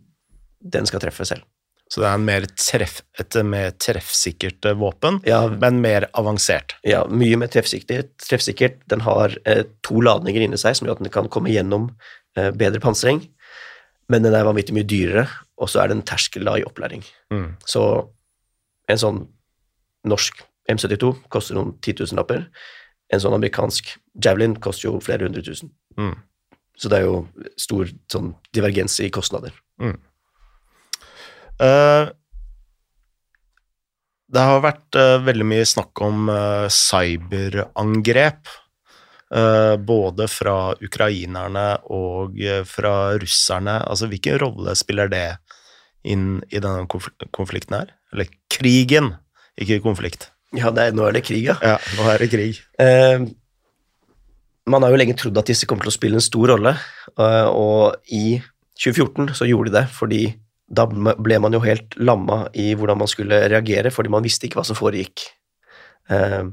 den skal treffe selv. Så det er en mer treff, et mer treffsikkert eh, våpen, Ja, men mer avansert. ja mye mer treffsikkert. Den har eh, to ladninger inni seg som gjør at den kan komme gjennom eh, bedre pansring, men den er vanvittig mye dyrere, og så er det en terskel da i opplæring. Mm. Så en sånn norsk M72 koster noen titusenlapper. En sånn amerikansk Javelin koster jo flere hundre tusen. Mm. Så det er jo stor sånn divergens i kostnader. Eh, det har vært uh, veldig mye snakk om uh, cyberangrep, både fra ukrainerne og fra russerne. Altså, hvilken rolle spiller det inn i denne konfl konflikten her? Eller krigen, ikke konflikt. Ja, det er, nå er det krig, ja. Ja, nå er det krig. Eh, man har jo lenge trodd at disse kommer til å spille en stor rolle, eh, og i 2014 så gjorde de det, fordi da ble man jo helt lamma i hvordan man skulle reagere, fordi man visste ikke hva som foregikk. Eh,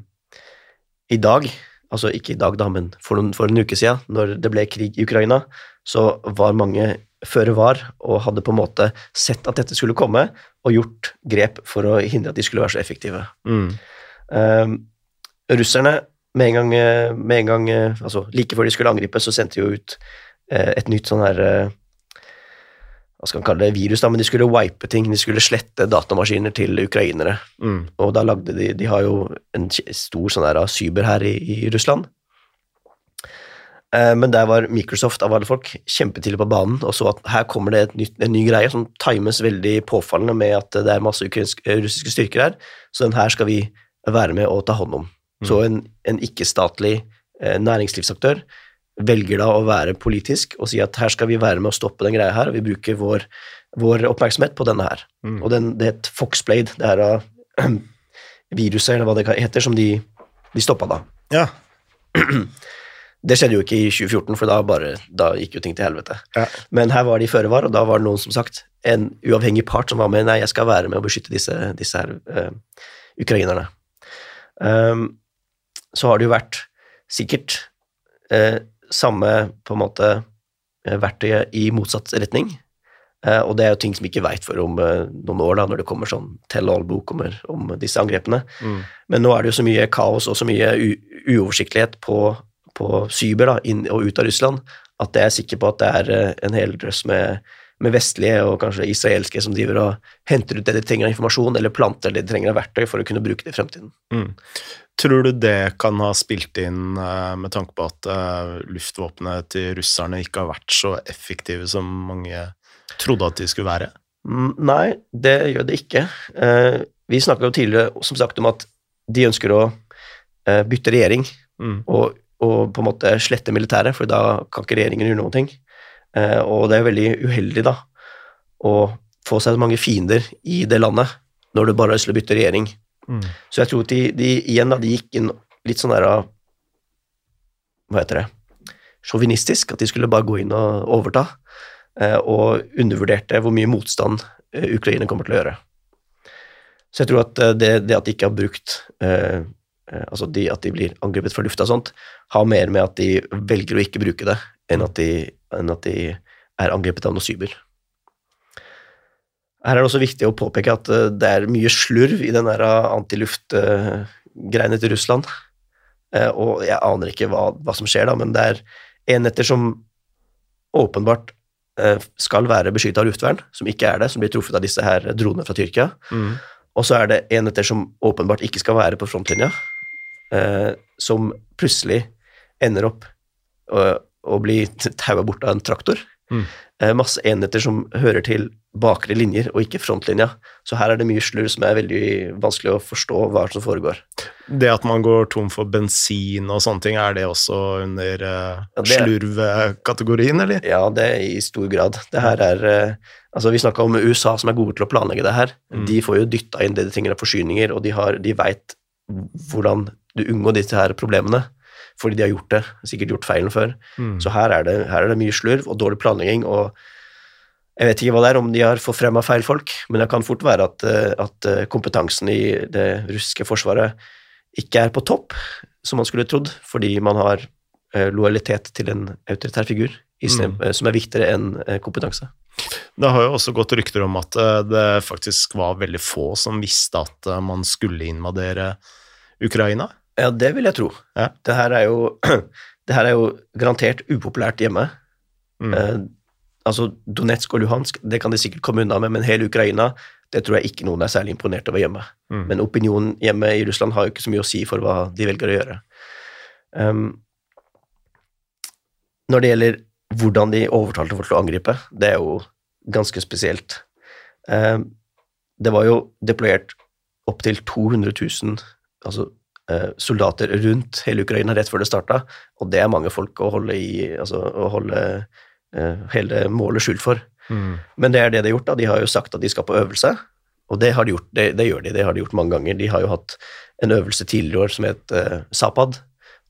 I dag, altså ikke i dag da, men for, noen, for en uke siden, når det ble krig i Ukraina, så var mange føre var og hadde på en måte sett at dette skulle komme, og gjort grep for å hindre at de skulle være så effektive. Mm. Eh, russerne, med en gang, eh, med en gang eh, altså like før de skulle angripe, så sendte de jo ut eh, et nytt sånn her eh, Hva skal man kalle det? Virus, da, men de skulle wipe ting. De skulle slette datamaskiner til ukrainere. Mm. Og da lagde de De har jo en stor sånn her cyber her i, i Russland. Eh, Men der var Microsoft av alle folk kjempetidlig på banen og så at her kommer det et nytt, en ny greie som times veldig påfallende med at det er masse eh, russiske styrker her, så den her skal vi være med å ta hånd om. Så en, en ikke-statlig eh, næringslivsaktør velger da å være politisk og si at her skal vi være med å stoppe den greia her, og vi bruker vår, vår oppmerksomhet på denne her. Mm. Og den, det het Foxblade, det her av viruset, eller hva det heter, som de, de stoppa da. Ja. Det skjedde jo ikke i 2014, for da, bare, da gikk jo ting til helvete. Ja. Men her var de føre var, og da var det noen som sagt, en uavhengig part som var med, nei, jeg skal være med å beskytte disse, disse her uh, ukrainerne. Ehm, så har det jo vært sikkert eh, samme på en måte eh, verktøyet i motsatt retning. Eh, og det er jo ting som vi ikke veit for om noen år, da, når det kommer sånn tell all-bok om, om disse angrepene. Mm. Men nå er det jo så mye kaos og så mye uoversiktlighet på, på cyber da, inn og ut av Russland at jeg er sikker på at det er en hel drøss med, med vestlige og kanskje israelske som driver og henter ut det de trenger av informasjon, eller planter det de trenger av verktøy for å kunne bruke det i fremtiden. Mm. Tror du det kan ha spilt inn eh, med tanke på at uh, luftvåpenet til russerne ikke har vært så effektive som mange trodde at de skulle være? Mm, Nei, det gjør det ikke. Eh, vi snakka jo tidligere som sagt om at de ønsker å eh, bytte regjering Mm. og, og på en måte slette militæret, for da kan ikke regjeringen gjøre noen ting. Eh, og det er jo veldig uheldig da å få seg så mange fiender i det landet når du bare har lyst til å bytte regjering. Mm. Så jeg tror de, de igjen da, de gikk inn litt sånn der av Hva heter det? Sjåvinistisk. At de skulle bare gå inn og overta. eh, Og undervurderte hvor mye motstand eh, Ukraina kommer til å gjøre. Så jeg tror at det, det at de ikke har brukt eh, Altså de, at de blir angrepet fra lufta og sånt, har mer med at de velger å ikke bruke det, enn at de, enn at de er angrepet av noe cyber. Her er det også viktig å påpeke at eh, det er mye slurv i den antiluftgreiene til Russland. Eh, Og jeg aner ikke hva, hva som skjer, da, men det er enheter som åpenbart eh, skal være beskytta av luftvern, som ikke er det, som blir truffet av disse her dronene fra Tyrkia. Mm. Og så er det enheter som åpenbart ikke skal være på frontlinja, eh, som plutselig ender opp å, bli taua bort av en traktor. Mm. Eh, masse enheter som hører til bakre linjer og ikke frontlinja. Så her er det mye slurv som er veldig vanskelig å forstå hva som foregår. Det at man går tom for bensin og sånne ting, er det også under uh, Ja, slurvkategorien, eller? Ja, det er i stor grad. Det her er uh, Altså, vi snakka om USA som er gode til å planlegge det her. Mm. De får jo dytta inn det de trenger av forsyninger, og de, har- de veit hvordan du unngår disse her problemene. Fordi de har gjort det, sikkert gjort feilen før. Mm. Så her er, det, her er det mye slurv og dårlig planlegging, og jeg vet ikke hva det er, om de har forfremma feil folk, men det kan fort være at, eh, at eh, kompetansen i det russiske forsvaret ikke er på topp, som man skulle trodd, fordi man har eh, lojalitet til en autoritær figur, Mm. som er viktigere enn kompetanse. Det har jo også gått rykter om at det faktisk var veldig få som visste at man skulle invadere Ukraina. Ja, det vil jeg tro. Ja. Det, her er jo, det her er jo garantert upopulært hjemme. Mm. Eh, altså Donetsk og Luhansk, det kan de sikkert komme unna med, men hele Ukraina, det tror jeg ikke noen er særlig imponert over hjemme. Mm. Men opinionen hjemme i Russland har jo ikke så mye å si for hva de velger å gjøre. Um, når det gjelder hvordan de overtalte folk til å angripe, det er jo ganske spesielt. Um, det var jo deployert opptil 200 000 altså, soldater rundt hele Ukraina rett før det starta, og det er mange folk å holde, i, altså, å holde eh, hele målet skjult for. Mm. Men det er det de har gjort. da. De har jo sagt at de skal på øvelse, og det, har de gjort, det, det gjør de. Det har de gjort mange ganger. De har jo hatt en øvelse tidligere år som het uh, Zapad.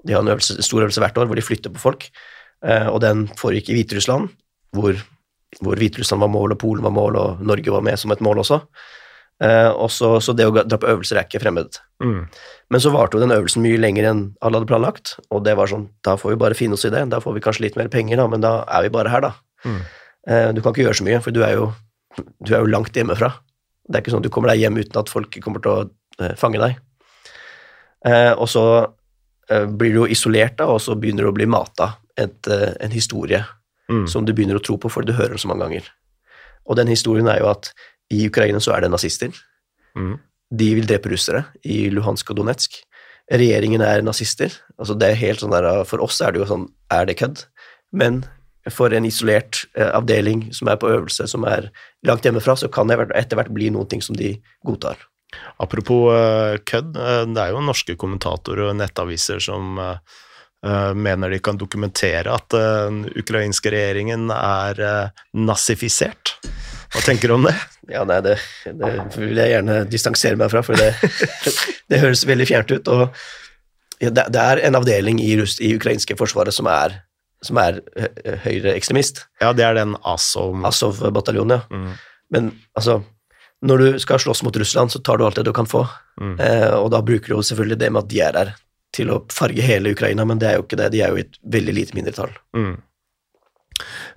De har en, øvelse, en stor øvelse hvert år hvor de flytter på folk, uh, og den foregikk i Hviterussland, hvor, hvor Hviterussland var mål, og Polen var mål, og Norge var med som et mål også. Og så, så det å dra på øvelser er ikke fremmed. Mm. Men så varte jo den øvelsen mye lenger enn alle hadde planlagt, og det var sånn, da får vi bare finne oss i det. Da får vi kanskje litt mer penger, da, men da er vi bare her, da. Mm. Uh, Du kan ikke gjøre så mye, for du er jo, du er jo langt hjemmefra. Det er ikke sånn at du kommer deg hjem uten at folk kommer til å uh, fange deg. Og så blir du jo isolert, da, og så begynner du å bli mata et, en historie Mm. som du begynner å tro på fordi du hører den så mange ganger. Og den historien er jo at i Ukraina så er det nazister. Mm. De vil drepe russere i Luhansk og Donetsk. Regjeringen er nazister. Altså det er helt sånn der, For oss er det jo sånn Er det kødd? Men for en isolert eh, avdeling som er på øvelse, som er langt hjemmefra, så kan det etter hvert bli noen ting som de godtar. Apropos eh, kødd, eh, det er jo norske kommentatorer og nettaviser som mener de kan dokumentere at den ukrainske regjeringen er nazifisert. Hva tenker du om det? Ja, nei, det, det vil jeg gjerne distansere meg fra, for det, det høres veldig fjernt ut. Og det, det er en avdeling i, Russ, i ukrainske forsvaret som er, som er hø- høyreekstremist. Ja, det er den Azov Azov-bataljonen, ja. mm. Men altså, når du skal slåss mot Russland, så tar du alt det du kan få. Mm. Eh, og da bruker du jo selvfølgelig det med at de er der til å farge hele Ukraina, men det er jo ikke det. De er jo i et veldig lite mindretall. Mm.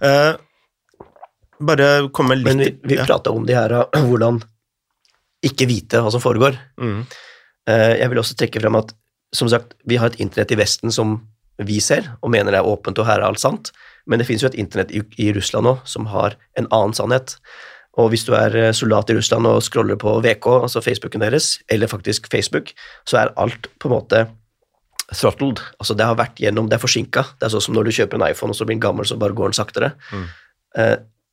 Eh, bare komme litt Men vi, vi ja. prata om de her, hvordan ikke vite hva som foregår. Mm. Eh, Jeg vil også trekke frem at som sagt, vi har et internett i Vesten som vi ser, og mener det er åpent og her er alt sant, men det finnes jo et internett i, i Russland òg som har en annen sannhet. Og hvis du er eh, soldat i Russland og scroller på VK, altså Facebooken deres, eller faktisk Facebook, så er alt på en måte throttled. Altså det har vært gjennom, det er forsinka. Det er sånn som når du kjøper en iPhone og så blir den gammel, så bare går den saktere. Mm.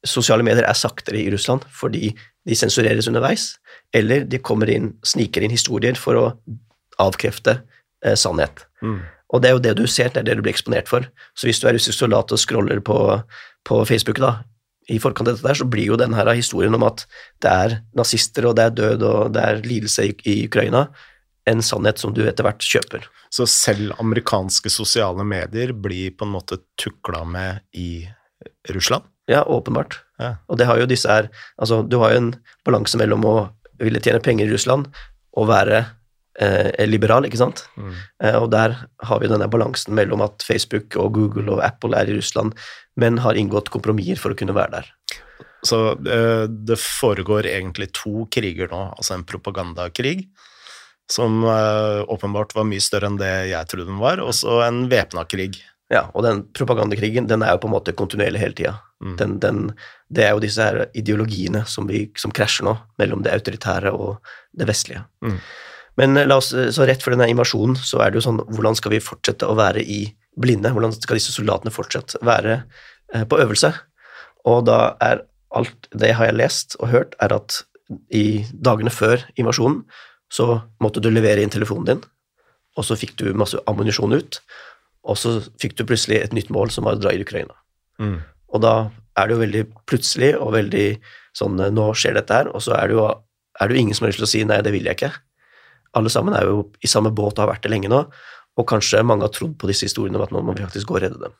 Sosiale medier er saktere i Russland fordi de sensureres underveis, eller de kommer inn, sniker inn historier for å avkrefte eh, sannhet. Mm. Og det er jo det du ser, det er det du blir eksponert for. Så hvis du er russisk soldat og scroller på, på Facebook da, i forkant av dette der, så blir jo denne her historien om at det er nazister og det er død og det er lidelse i, i Ukraina, en sannhet som du etter hvert kjøper. Så selv amerikanske sosiale medier blir på en måte tukla med i Russland? Ja, åpenbart. Ja. Og det har jo disse her Altså, du har jo en balanse mellom å ville tjene penger i Russland og være eh, liberal, ikke sant? Mm. Eh, og der har vi denne balansen mellom at Facebook og Google og Apple er i Russland, men har inngått kompromisser for å kunne være der. Så eh, det foregår egentlig to kriger nå, altså en propagandakrig, som eh, åpenbart var mye større enn det jeg trodde den var, og så en væpna krig. Ja, og den propagandakrigen den er jo på en måte kontinuerlig hele tida. Mm. Det er jo disse her ideologiene som, vi, som krasjer nå, mellom det autoritære og det vestlige. Mm. Men eh, la oss, så rett før denne invasjonen så er det jo sånn hvordan skal vi fortsette å være i blinde? Hvordan skal disse soldatene fortsatt være eh, på øvelse? Og da er alt det har jeg lest og hørt, er at i dagene før invasjonen så måtte du levere inn telefonen din, og så fikk du masse ammunisjon ut, og så fikk du plutselig et nytt mål som var å dra i Ukraina. Mm. Og da er det jo veldig plutselig og veldig sånn Nå skjer dette her, og så er det jo, er det jo ingen som har lyst til å si nei, det vil jeg ikke. Alle sammen er jo i samme båt og har vært det lenge nå, og kanskje mange har trodd på disse historiene om at nå må vi faktisk gå og redde dem.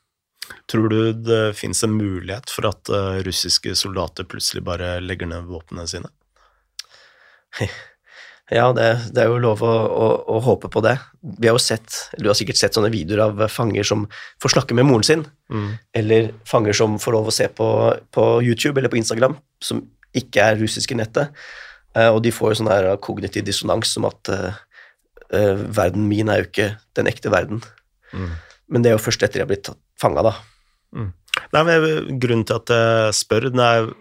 Tror du det fins en mulighet for at eh, russiske soldater plutselig bare legger ned våpnene sine? Ja, det, det, er jo lov å, å, å, håpe på det. Vi har jo sett, du har sikkert sett sånne videoer av fanger som får snakke med moren sin, mm. eller fanger som får lov å se på, på, YouTube eller på Instagram, som ikke er russiske nettet. Uh, og de får jo sånn her kognitiv dissonans som at uh, uh, verden min er jo ikke den ekte verden. Mm. Men det er jo først etter de har blitt fanga, da. Mm. Nei, men Grunnen til at jeg spør, det er,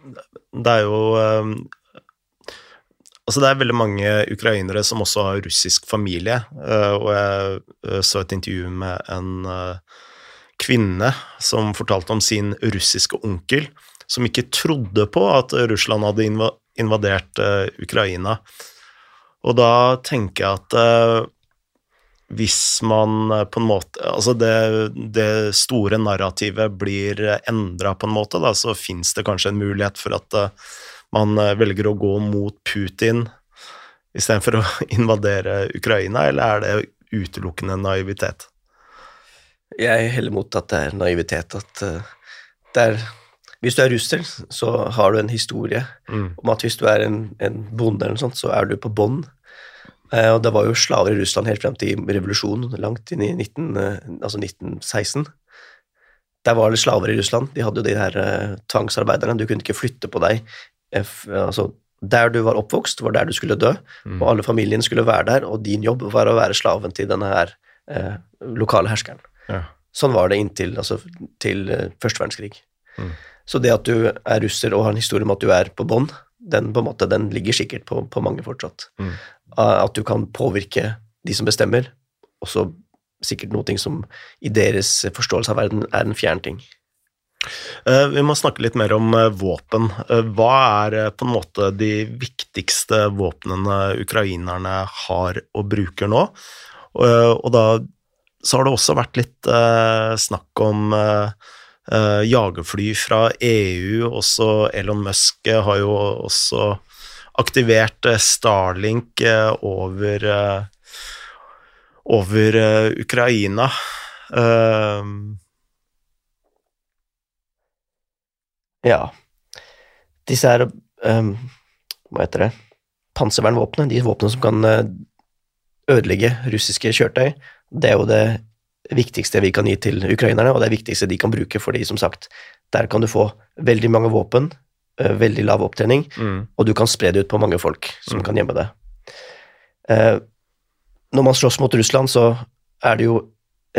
det er jo Altså, det er veldig mange ukrainere som også har russisk familie, eh, og jeg eh, så et intervju med en eh, kvinne som fortalte om sin russiske onkel, som ikke trodde på at Russland hadde invadert Ukraina. Og da tenker jeg at hvis man på en måte Altså det, det store narrativet blir endra på en måte, da, så fins det kanskje en mulighet for at man eh, velger å gå mot Putin istedenfor å invadere Ukraina, eller er det utelukkende naivitet? Jeg heller mot at det er naivitet. At eh, det er Hvis du er russer, så har du en historie mm. om at hvis du er en, en bonde eller noe sånt, så er du på bånn. Eh, og det var jo slaver i Russland helt frem til revolusjonen, langt inn i 19, altså 1916. Der var det slaver i Russland. De hadde jo de her tvangsarbeiderne. Du kunne ikke flytte på deg altså, der du var oppvokst, var der du skulle dø, mm. og alle familien skulle være der, og din jobb var å være slaven til denne her eh, lokale herskeren. Ja. Sånn var det inntil altså, til eh, første verdenskrig. Mm. Så det at du er russer og har en historie om at du er på bånn, den, på måte, den ligger sikkert på, på mange fortsatt. Mm. At du kan påvirke de som bestemmer, også sikkert noe som i deres forståelse av verden er en fjern ting. Eh, vi må snakke litt mer om eh, våpen. Eh, hva er på en måte de viktigste våpnene ukrainerne har og bruker nå? Og da så har det også vært litt snakk om jagerfly fra EU. Også Elon Musk har jo også aktivert Starlink over, over Ukraina. Ja. Disse her um, Hva heter det Panservernvåpnene, de våpnene som kan eh, ødelegge russiske kjøretøy, det er jo det viktigste vi kan gi til ukrainerne, og det viktigste de kan bruke, fordi som sagt, der kan du få veldig mange våpen, eh, veldig lav opptrening, mm. og du kan spre det ut på mange folk som mm. kan gjemme det. Uh, når man slåss mot Russland, så er det jo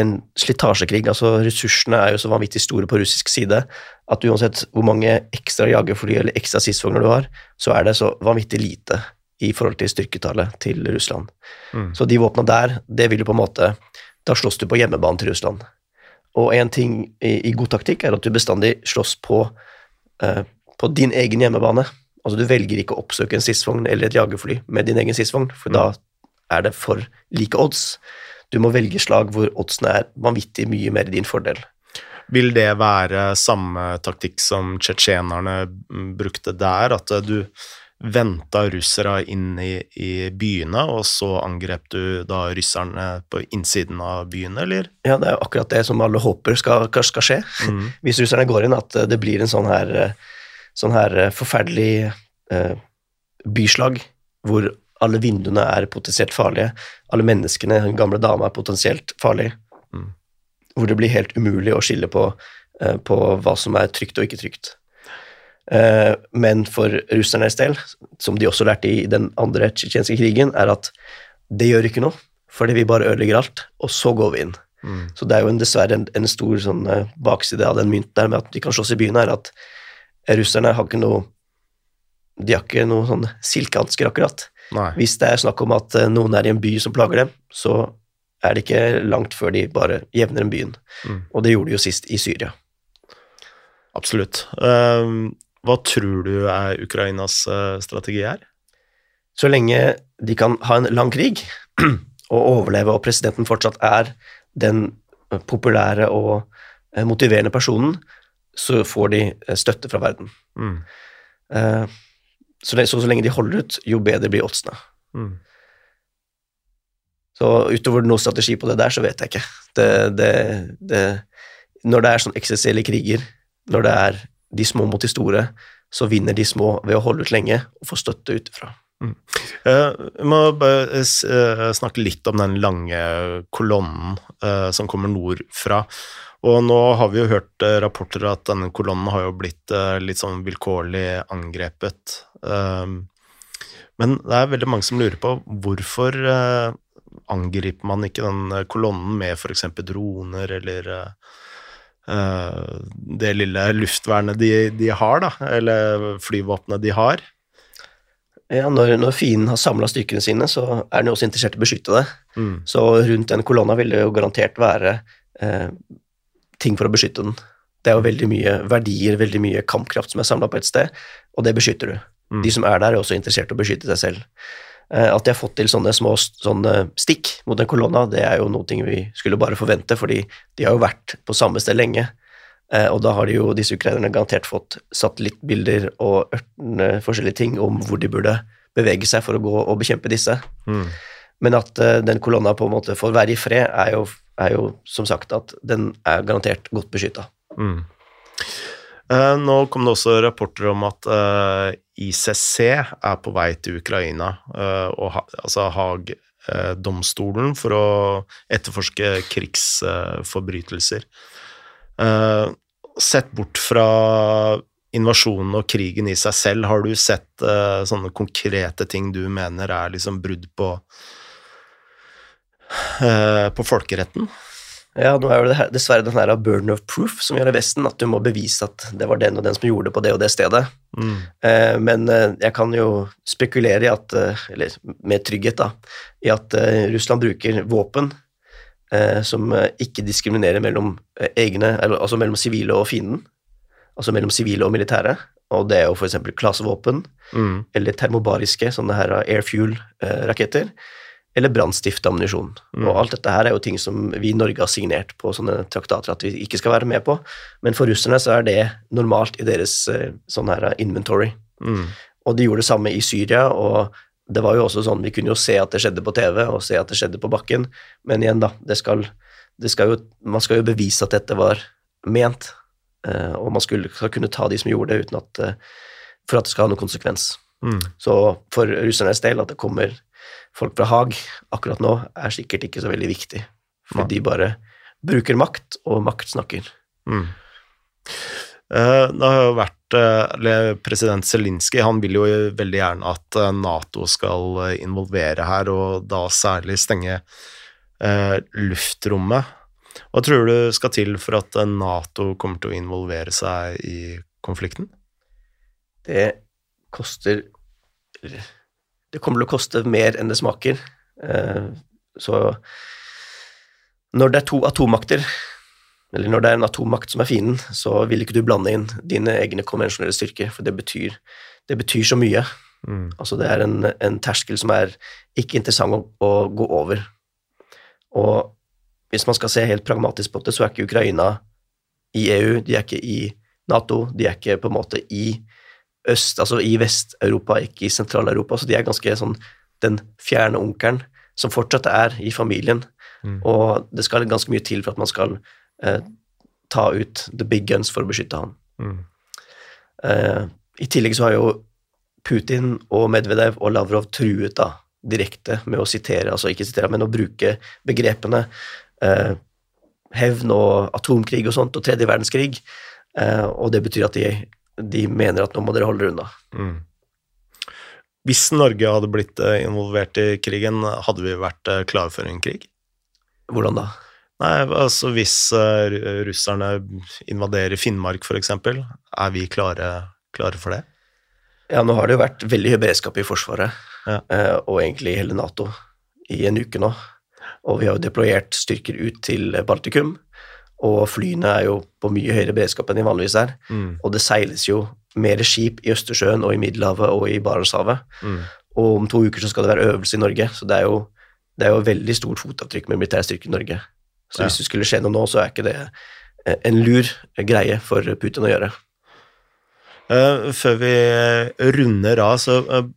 en slitasjekrig. altså Ressursene er jo så vanvittig store på russisk side at uansett hvor mange ekstra jagerfly eller ekstra stridsvogner du har, så er det så vanvittig lite i forhold til styrketallet til Russland. Mm. Så de våpna der, det vil jo på en måte Da slåss du på hjemmebane til Russland. Og en ting i, i god taktikk er at du bestandig slåss på, uh, på din egen hjemmebane. Altså Du velger ikke å oppsøke en stridsvogn eller et jagerfly med din egen stridsvogn, for mm. da er det for like odds. Du må velge slag hvor oddsene er vanvittig mye mer i din fordel. Vil det være samme taktikk som tsjetsjenerne brukte der, at du venta russere inn i, i, byene, og så angrep du da russerne på innsiden av byene, eller? Ja, det er jo akkurat det som alle håper skal, skal skje. Mm. Hvis russerne går inn, at det blir en sånn her, sånn her forferdelig eh, byslag hvor alle vinduene er potensielt farlige. Alle menneskene, den gamle dama, er potensielt farlige. Mm. Hvor det blir helt umulig å skille på, uh, på hva som er trygt og ikke trygt. Uh, men for russernes del, som de også lærte i den andre tsjetsjenske krigen, er at det gjør ikke noe, fordi vi bare ødelegger alt, og så går vi inn. Mm. Så det er jo en, dessverre en, en stor sånn, uh, bakside av den mynten der med at de kan slåss i byen, er at russerne har ikke noe De har ikke noe sånn silkehansker, akkurat. Nei. Hvis det er snakk om at eh, noen er i en by som plager dem, så er det ikke langt før de bare jevner en byen. Mm. Og det gjorde de jo sist i Syria. Absolutt. Uh, hva tror du er Ukrainas uh, strategi her? Så lenge de kan ha en lang krig og overleve, og presidenten fortsatt er den populære og motiverende personen, så får de støtte fra verden. Mm. Så, så, så, lenge de holder ut, jo bedre blir oddsene. Mm. Så utover noen strategi på det der, så vet jeg ikke. Det, det, det, når det er sånn eksistensielle kriger, når det er de små mot de store, så vinner de små ved å holde ut lenge og få støtte utenfra. Mm. Vi må bare eh, snakke litt om den lange kolonnen eh, som kommer nordfra. Og nå har vi jo hørt eh, rapporter at denne kolonnen har jo blitt eh, litt sånn vilkårlig angrepet. Um, men det er veldig mange som lurer på hvorfor eh, angriper man ikke den eh, kolonnen med f.eks. droner eller eh, det lille luftvernet de, de har, da, eller flyvåpenet de har. Ja, når, når fienden har samla styrkene sine, så er den jo også interessert i å beskytte det. Mm. Så rundt den kolonna vil det jo garantert være eh, ting for å beskytte den. Det er jo veldig mye verdier, veldig mye kampkraft som er samla på et sted, og det beskytter du. Mm. De som er der, er også interessert i å beskytte seg selv. Eh, at de har fått til sånne små sånne stikk mot en kolonna, det er jo noe vi skulle bare forvente, fordi de har jo vært på samme sted lenge. Eh, og da har de jo disse ukrainerne garantert fått satellittbilder og ørtene, forskjellige ting om hvor de burde bevege seg for å gå og bekjempe disse. Mm. Men at eh, den kolonna på en måte får være i fred, er jo, er jo som sagt at den er garantert godt beskytta. Mm. Eh, nå kom det også rapporter om at eh, ICC er på vei til Ukraina, eh, og altså Haag-domstolen, for å etterforske krigsforbrytelser. Eh, sett bort fra invasjonen og krigen i seg selv, har du sett eh, sånne konkrete ting du mener er liksom brudd på eh, på folkeretten? Ja, nå er jo det her, dessverre den her burden of proof som gjør i Vesten, at du må bevise at det var den og den som gjorde det på det og det stedet. Mm. Eh, men eh, jeg kan jo spekulere i at, eh, eller med trygghet, da, i at eh, Russland bruker våpen eh, som eh, ikke diskriminerer mellom eh, egne, altså mellom sivile og fienden. Altså mellom sivile og militære. Og det er jo f.eks. klasevåpen, Mm. eller termobariske, sånne her airfuel-raketter, eller brannstiftende ammunisjon. Mm. Og alt dette her er jo ting som vi i Norge har signert på sånne traktater at vi ikke skal være med på, men for russerne så er det normalt i deres eh, sånn her inventory. Mm. Og de gjorde det samme i Syria, og det var jo også sånn, vi kunne jo se at det skjedde på TV, og se at det skjedde på bakken, men igjen da, det skal, det skal jo, man skal jo bevise at dette var ment, eh, og man skulle, skal kunne ta de som gjorde det uten at, eh, for at det skal ha noen konsekvens. Mm. Så for russernes del, at det kommer folk fra Haag akkurat nå, er sikkert ikke så veldig viktig, for de bare bruker makt, og makt snakker. Mm. Eh, Det har jo vært eh, President Zelinskyj han vil jo veldig gjerne at eh, Nato skal eh, involvere her, og da særlig stenge eh, luftrommet. Hva tror du skal til for at eh, Nato kommer til å involvere seg i konflikten? Det koster Det kommer til å koste mer enn det smaker. Eh, Så når det er to atommakter, eller når det er en atommakt som er fienden, så vil ikke du blande inn dine egne konvensjonelle styrker, for det betyr, det betyr så mye. Mm. Altså det er en, en terskel som er ikke interessant å, å gå over. Og hvis man skal se helt pragmatisk på det, så er ikke Ukraina i EU, de er ikke i Nato, de er ikke på en måte i øst, altså i Vest-Europa, ikke i Sentral-Europa, så de er ganske sånn den fjerne onkelen som fortsatt er i familien, Mm. og det skal ganske mye til for at man skal eh, ta ut the big guns for å beskytte han. Mm. Eh, I tillegg så har jo Putin og Medvedev og Lavrov truet da direkte med å sitere, altså ikke sitere, men å bruke begrepene eh, hevn og atomkrig og sånt, og tredje verdenskrig, eh, og det betyr at de, de mener at nå må dere holde dere unna. Mm. Hvis Norge hadde blitt eh, involvert i krigen, hadde vi vært eh, klare for en krig? Hvordan da? Nei, altså hvis eh, russerne invaderer Finnmark eksempel, er vi klare, klare for det? Ja, nå har det jo vært veldig høy beredskap i Forsvaret, Ja. og egentlig i hele Nato, i en uke nå. Og vi har jo deployert styrker ut til Baltikum, og flyene er jo på mye høyere beredskap enn de vanligvis er. Mm. Og det seiles jo mer skip i Østersjøen og i Middelhavet og i Barentshavet. Mm. Og om to uker så skal det være øvelse i Norge, så det er jo, det er jo veldig stort fotavtrykk med militære styrker i Norge. Så Ja. hvis det skulle skje noe nå, så er ikke det en lur greie for Putin å gjøre. Eh, før vi runder av, så eh,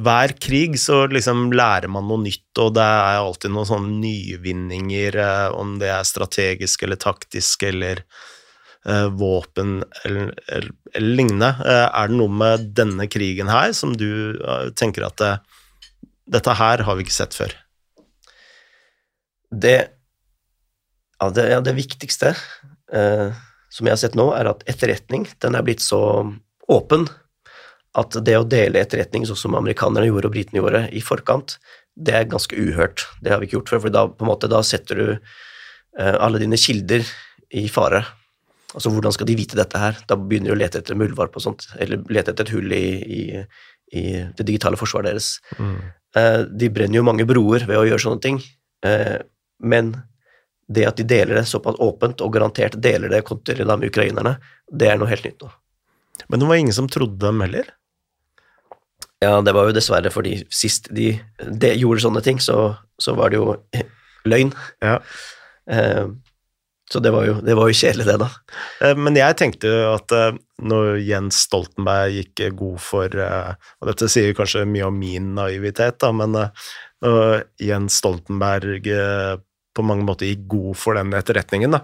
hver krig så liksom lærer man noe nytt, og det er alltid noen sånne nyvinninger, eh, om det er strategisk eller taktisk eller uh, våpen eller, eller, eller lignende. Uh, er det noe med denne krigen her som du uh, tenker at det, dette her har vi ikke sett før? Det, ja, det, ja, det viktigste som jeg har sett nå, er at etterretning den er blitt så åpen at det å dele etterretning sånn som amerikanerne gjorde og britene gjorde i forkant, det er ganske uhørt. Det har vi ikke gjort før, for da, måte, da setter du eh, alle dine kilder i fare. Altså, hvordan skal de vite dette her? Da begynner de å lete etter muldvarp og sånt, eller lete etter et hull i, i, i det digitale forsvaret deres. Mm. Eh, de brenner jo mange broer ved å gjøre sånne ting, eh, men det at de deler det såpass åpent, og garantert deler det kontinuerlig med ukrainerne, det er noe helt nytt nå. Men det var ingen som trodde dem heller? Ja, det var jo dessverre fordi sist de, de gjorde sånne ting, så, så var det jo løgn. Ja. Eh, så det var, jo, det var jo kjedelig, det, da. Eh, Men jeg tenkte jo at eh, når Jens Stoltenberg gikk god for eh, Og dette sier kanskje mye om min naivitet, da, men eh, når Jens Stoltenberg eh, på mange måter gikk god for den etterretningen, da,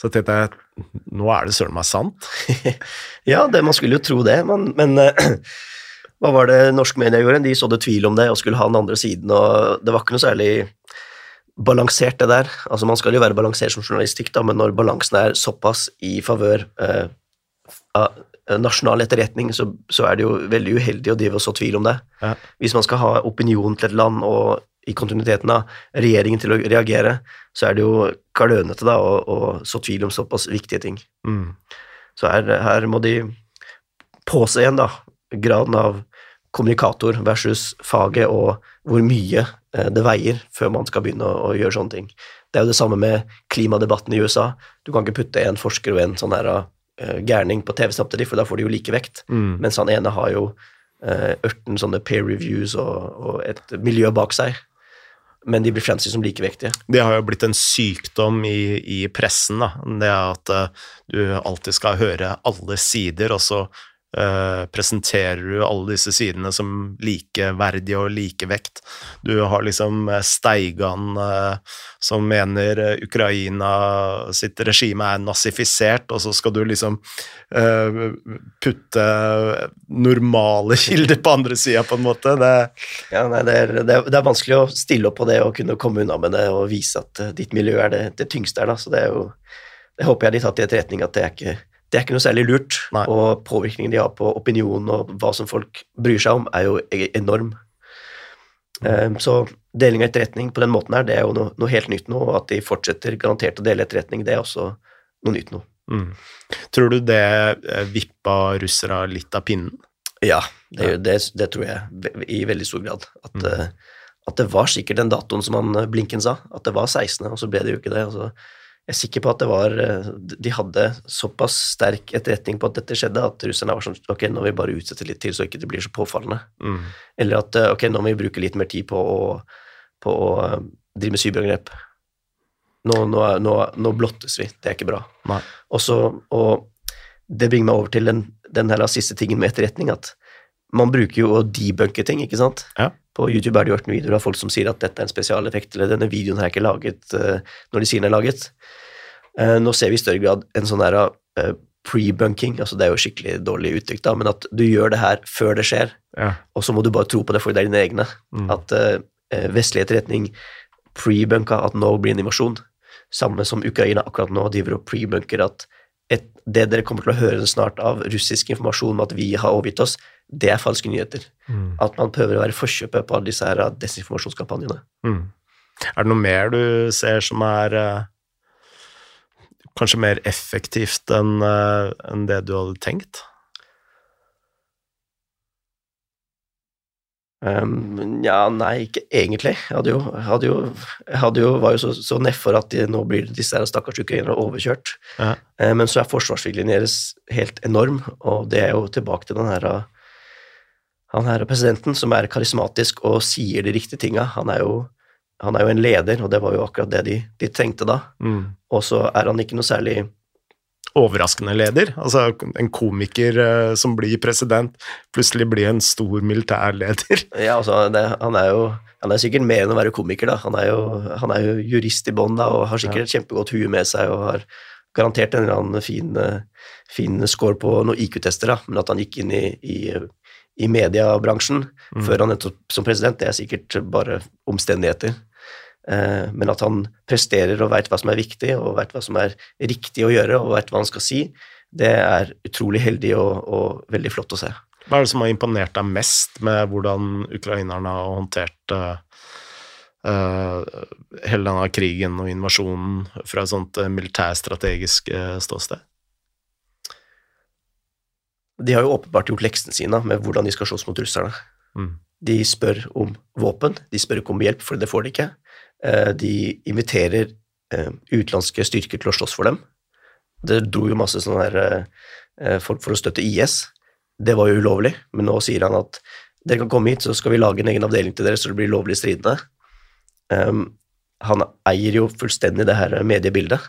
så tenkte jeg nå er det søren meg sant. Ja, det, man skulle jo tro det, men, men eh, hva var det norske media gjorde? De sådde tvil om det og skulle ha den andre siden, og det var ikke noe særlig balansert, det der. Altså, man skal jo være balansert som journalistikk, da, men når balansen er såpass i favør eh, av nasjonal etterretning, så, så er det jo veldig uheldig å drive og så tvil om det. Ja. Hvis man skal ha opinion til et land og i kontinuiteten av regjeringen til å reagere, så er det jo klønete da, å, å så tvil om såpass viktige ting. Mm. Så her, her må de påse igjen da, graden av kommunikator versus faget og hvor mye eh, det veier før man skal begynne å, å gjøre sånne ting. Det er jo det samme med klimadebatten i USA. Du kan ikke putte en forsker og en sånn her eh, gærning på TV samtidig, for da får de jo like vekt. Mm. Mens han ene har jo ørten 18 sånne peer reviews og, og et miljø bak seg. Men de blir fremstilt som likevektige. Det har jo blitt en sykdom i, i pressen, da. Det at uh, du alltid skal høre alle sider, og så eh, presenterer du alle disse sidene som likeverdige og likevekt. Du har liksom eh, Steigan eh, som mener Ukraina sitt regime er nazifisert, og så skal du liksom putte normale kilder på andre sida, på en måte. Det, Ja, nei, det, er, det, er, det er vanskelig å stille opp på det og kunne komme unna med det og vise at ditt miljø er det tyngste her. Da. Så det er jo Det håper jeg de tar til etterretning at det er ikke det er ikke noe særlig lurt. Nei. Og påvirkningen de har på opinionen og hva som folk bryr seg om, er jo e- enorm. Eh, Så deling av etterretning på den måten her, det er jo noe, noe helt nytt nå. Og at de fortsetter garantert å dele etterretning, det er også noe nytt nå. mm. Tror du det eh, vippa russere litt av pinnen? Ja, det, det, det tror jeg i veldig stor grad. At, Mm. eh, at det var sikkert den datoen som han eh, Blinken sa, at det var 16., og så ble det jo ikke det. og Altså, jeg er sikker på at det var eh, De hadde såpass sterk etterretning på at dette skjedde, at russerne var sånn Ok, nå må vi bare utsette litt til, så ikke det blir så påfallende. Mm. Eller at eh, ok, nå må vi bruke litt mer tid på å, på å eh, drive med cyberangrep. Nå, nå, nå, nå blottes vi. Det er ikke bra. Nei. Og, og det bringer meg over til den, den her siste tingen med etterretning, at man bruker jo å debunke ting, ikke sant? Ja. På YouTube er det gjort videoer av folk som sier at dette er en spesialeffekt, eller denne videoen her er ikke laget eh, når de sier den er laget. Eh, nå ser vi i større grad en sånn her eh, pre-bunking, altså det er jo skikkelig dårlig uttrykk, da, men at du gjør det her før det skjer, Ja. og så må du bare tro på det fordi det er dine egne. Mm. At uh, vestlig etterretning pre-bunka at nå blir en invasjon. Samme som Ukraina akkurat nå driver og pre-bunker at et, det dere kommer til å høre snart av russisk informasjon om at vi har overgitt oss, det er falske nyheter. Mm. At man prøver å være forkjøpet på alle disse her desinformasjonskampanjene. Mm. Er det noe mer du ser som er eh, kanskje mer effektivt enn eh, en det du hadde tenkt? Um, ja, nei, ikke egentlig. Jeg hadde jo, hadde jo, hadde jo, var jo så, så nedfor at de, nå blir disse her stakkars ukrainerne overkjørt. Ja. Uh, men så er forsvarsviljen deres helt enorm, og det er jo tilbake til den her han her presidenten som er karismatisk og sier de riktige tinga. Han er han er jo en leder, og det var jo akkurat det de, de trengte da. Mm. Og så er han ikke noe særlig Overraskende leder. Altså en komiker uh, som blir president, plutselig blir en stor militærleder. Ja, altså, det, han er jo han er sikkert mer enn å være komiker, da. Han er jo, han er jo jurist i bånn, og har sikkert et kjempegodt hue med seg og har garantert en eller annen fin, fin score på noen IQ-tester, da, men at han gikk inn i, i, i mediebransjen mm. før han endte opp som president, det er sikkert bare omstendigheter. Eh, men at han presterer og veit hva som er viktig, og veit hva som er riktig å gjøre, og veit hva han skal si, det er utrolig heldig og, og, veldig flott å se. Hva er det som har imponert deg mest med hvordan ukrainerne har håndtert uh, hele denne krigen og invasjonen fra et sånt militærstrategisk uh, ståsted? De har jo åpenbart gjort leksene sine med hvordan de skal slåss mot russerne. Mm. De spør om våpen, de spør ikke om hjelp, for det får de ikke. Uh, de inviterer utenlandske styrker til å slåss for dem. Det dro jo masse sånne her, eh, folk for å støtte IS. Det var jo ulovlig, men nå sier han at dere kan komme hit, så skal vi lage en egen avdeling til dere, så det blir lovlig stridende. Um, han eier jo fullstendig det her mediebildet.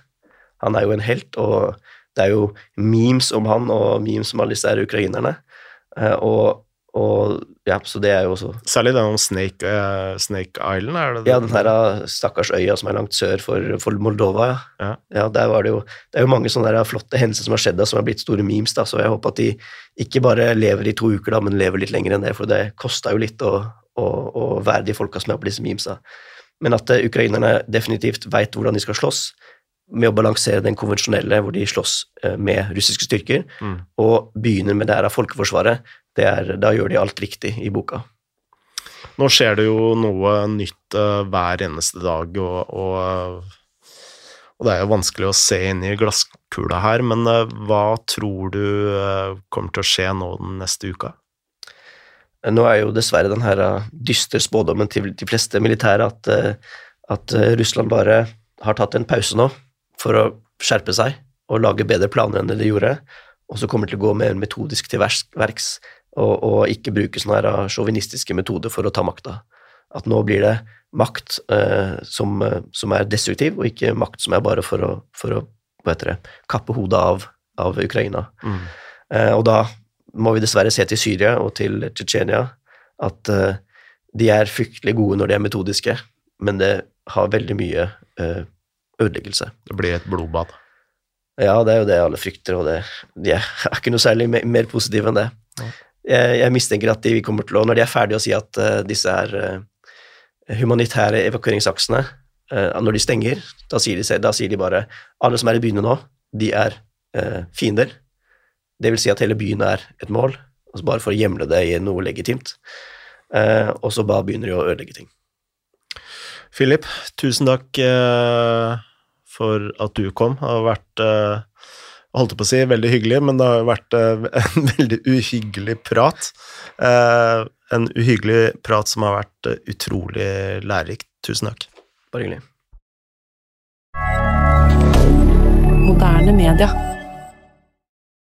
Han er jo en helt, og det er jo memes om han og memes om alle disse her ukrainerne. Uh, og og ja, så det er jo også Særlig den om Snake, uh, Snake Island? er det det? Ja, den her eh, stakkars øya som er langt sør for, for Moldova. Ja. Ja. ja. der var det jo Det er jo mange sånne der flotte hendelser som har skjedd, som har blitt store memes. da, Så jeg håper at de ikke bare lever i to uker, da, men lever litt lenger enn det. For det kosta jo litt å, å, å, være de folka som er på disse memesa. Men at ukrainerne definitivt veit hvordan de skal slåss med å balansere den konvensjonelle, hvor de slåss med russiske styrker, mm. og begynner med det her av folkeforsvaret, er, da gjør de alt riktig i boka. Nå skjer det jo noe nytt uh, hver eneste dag, og, og, og, det er jo vanskelig å se inn i glasskula her, men uh, hva tror du kommer til å skje nå den neste uka? Nå er jo dessverre den her dystre spådommen til de fleste militære at, at Russland bare har tatt en pause nå for å skjerpe seg og lage bedre planer enn det de gjorde, og så kommer til å gå mer metodisk til verks og, og ikke bruke sånne sjåvinistiske metoder for å ta makta. At nå blir det makt eh, som, eh, som, er destruktiv, og ikke makt som er bare for å, for å det, kappe hodet av, av Ukraina. Mm. Eh, og da må vi dessverre se til Syria og til Tsjetsjenia at eh, de er fryktelig gode når de er metodiske, men det har veldig mye eh, ødeleggelse. Det blir et blodbad. Ja, det er jo det alle frykter, og det, de er ikke noe særlig mer, mer positive enn det. Ja jeg, jeg, mistenker at de kommer til å, når de er ferdige å si at uh, disse er uh, humanitære evakueringsaksene, uh, når de stenger, da sier, de, da sier, de, bare alle som er i byene nå, de er fiender. Det vil si at hele byen er et mål, altså bare for å hjemle det i noe legitimt. og så bare begynner de å ødelegge ting. Philip, tusen takk for at du kom. Det har vært holdt på å si veldig hyggelig, men det har vært uh, en veldig uhyggelig prat. Uh, en uhyggelig prat som har vært uh, utrolig lærerikt. Tusen takk. Bare hyggelig. Moderne media.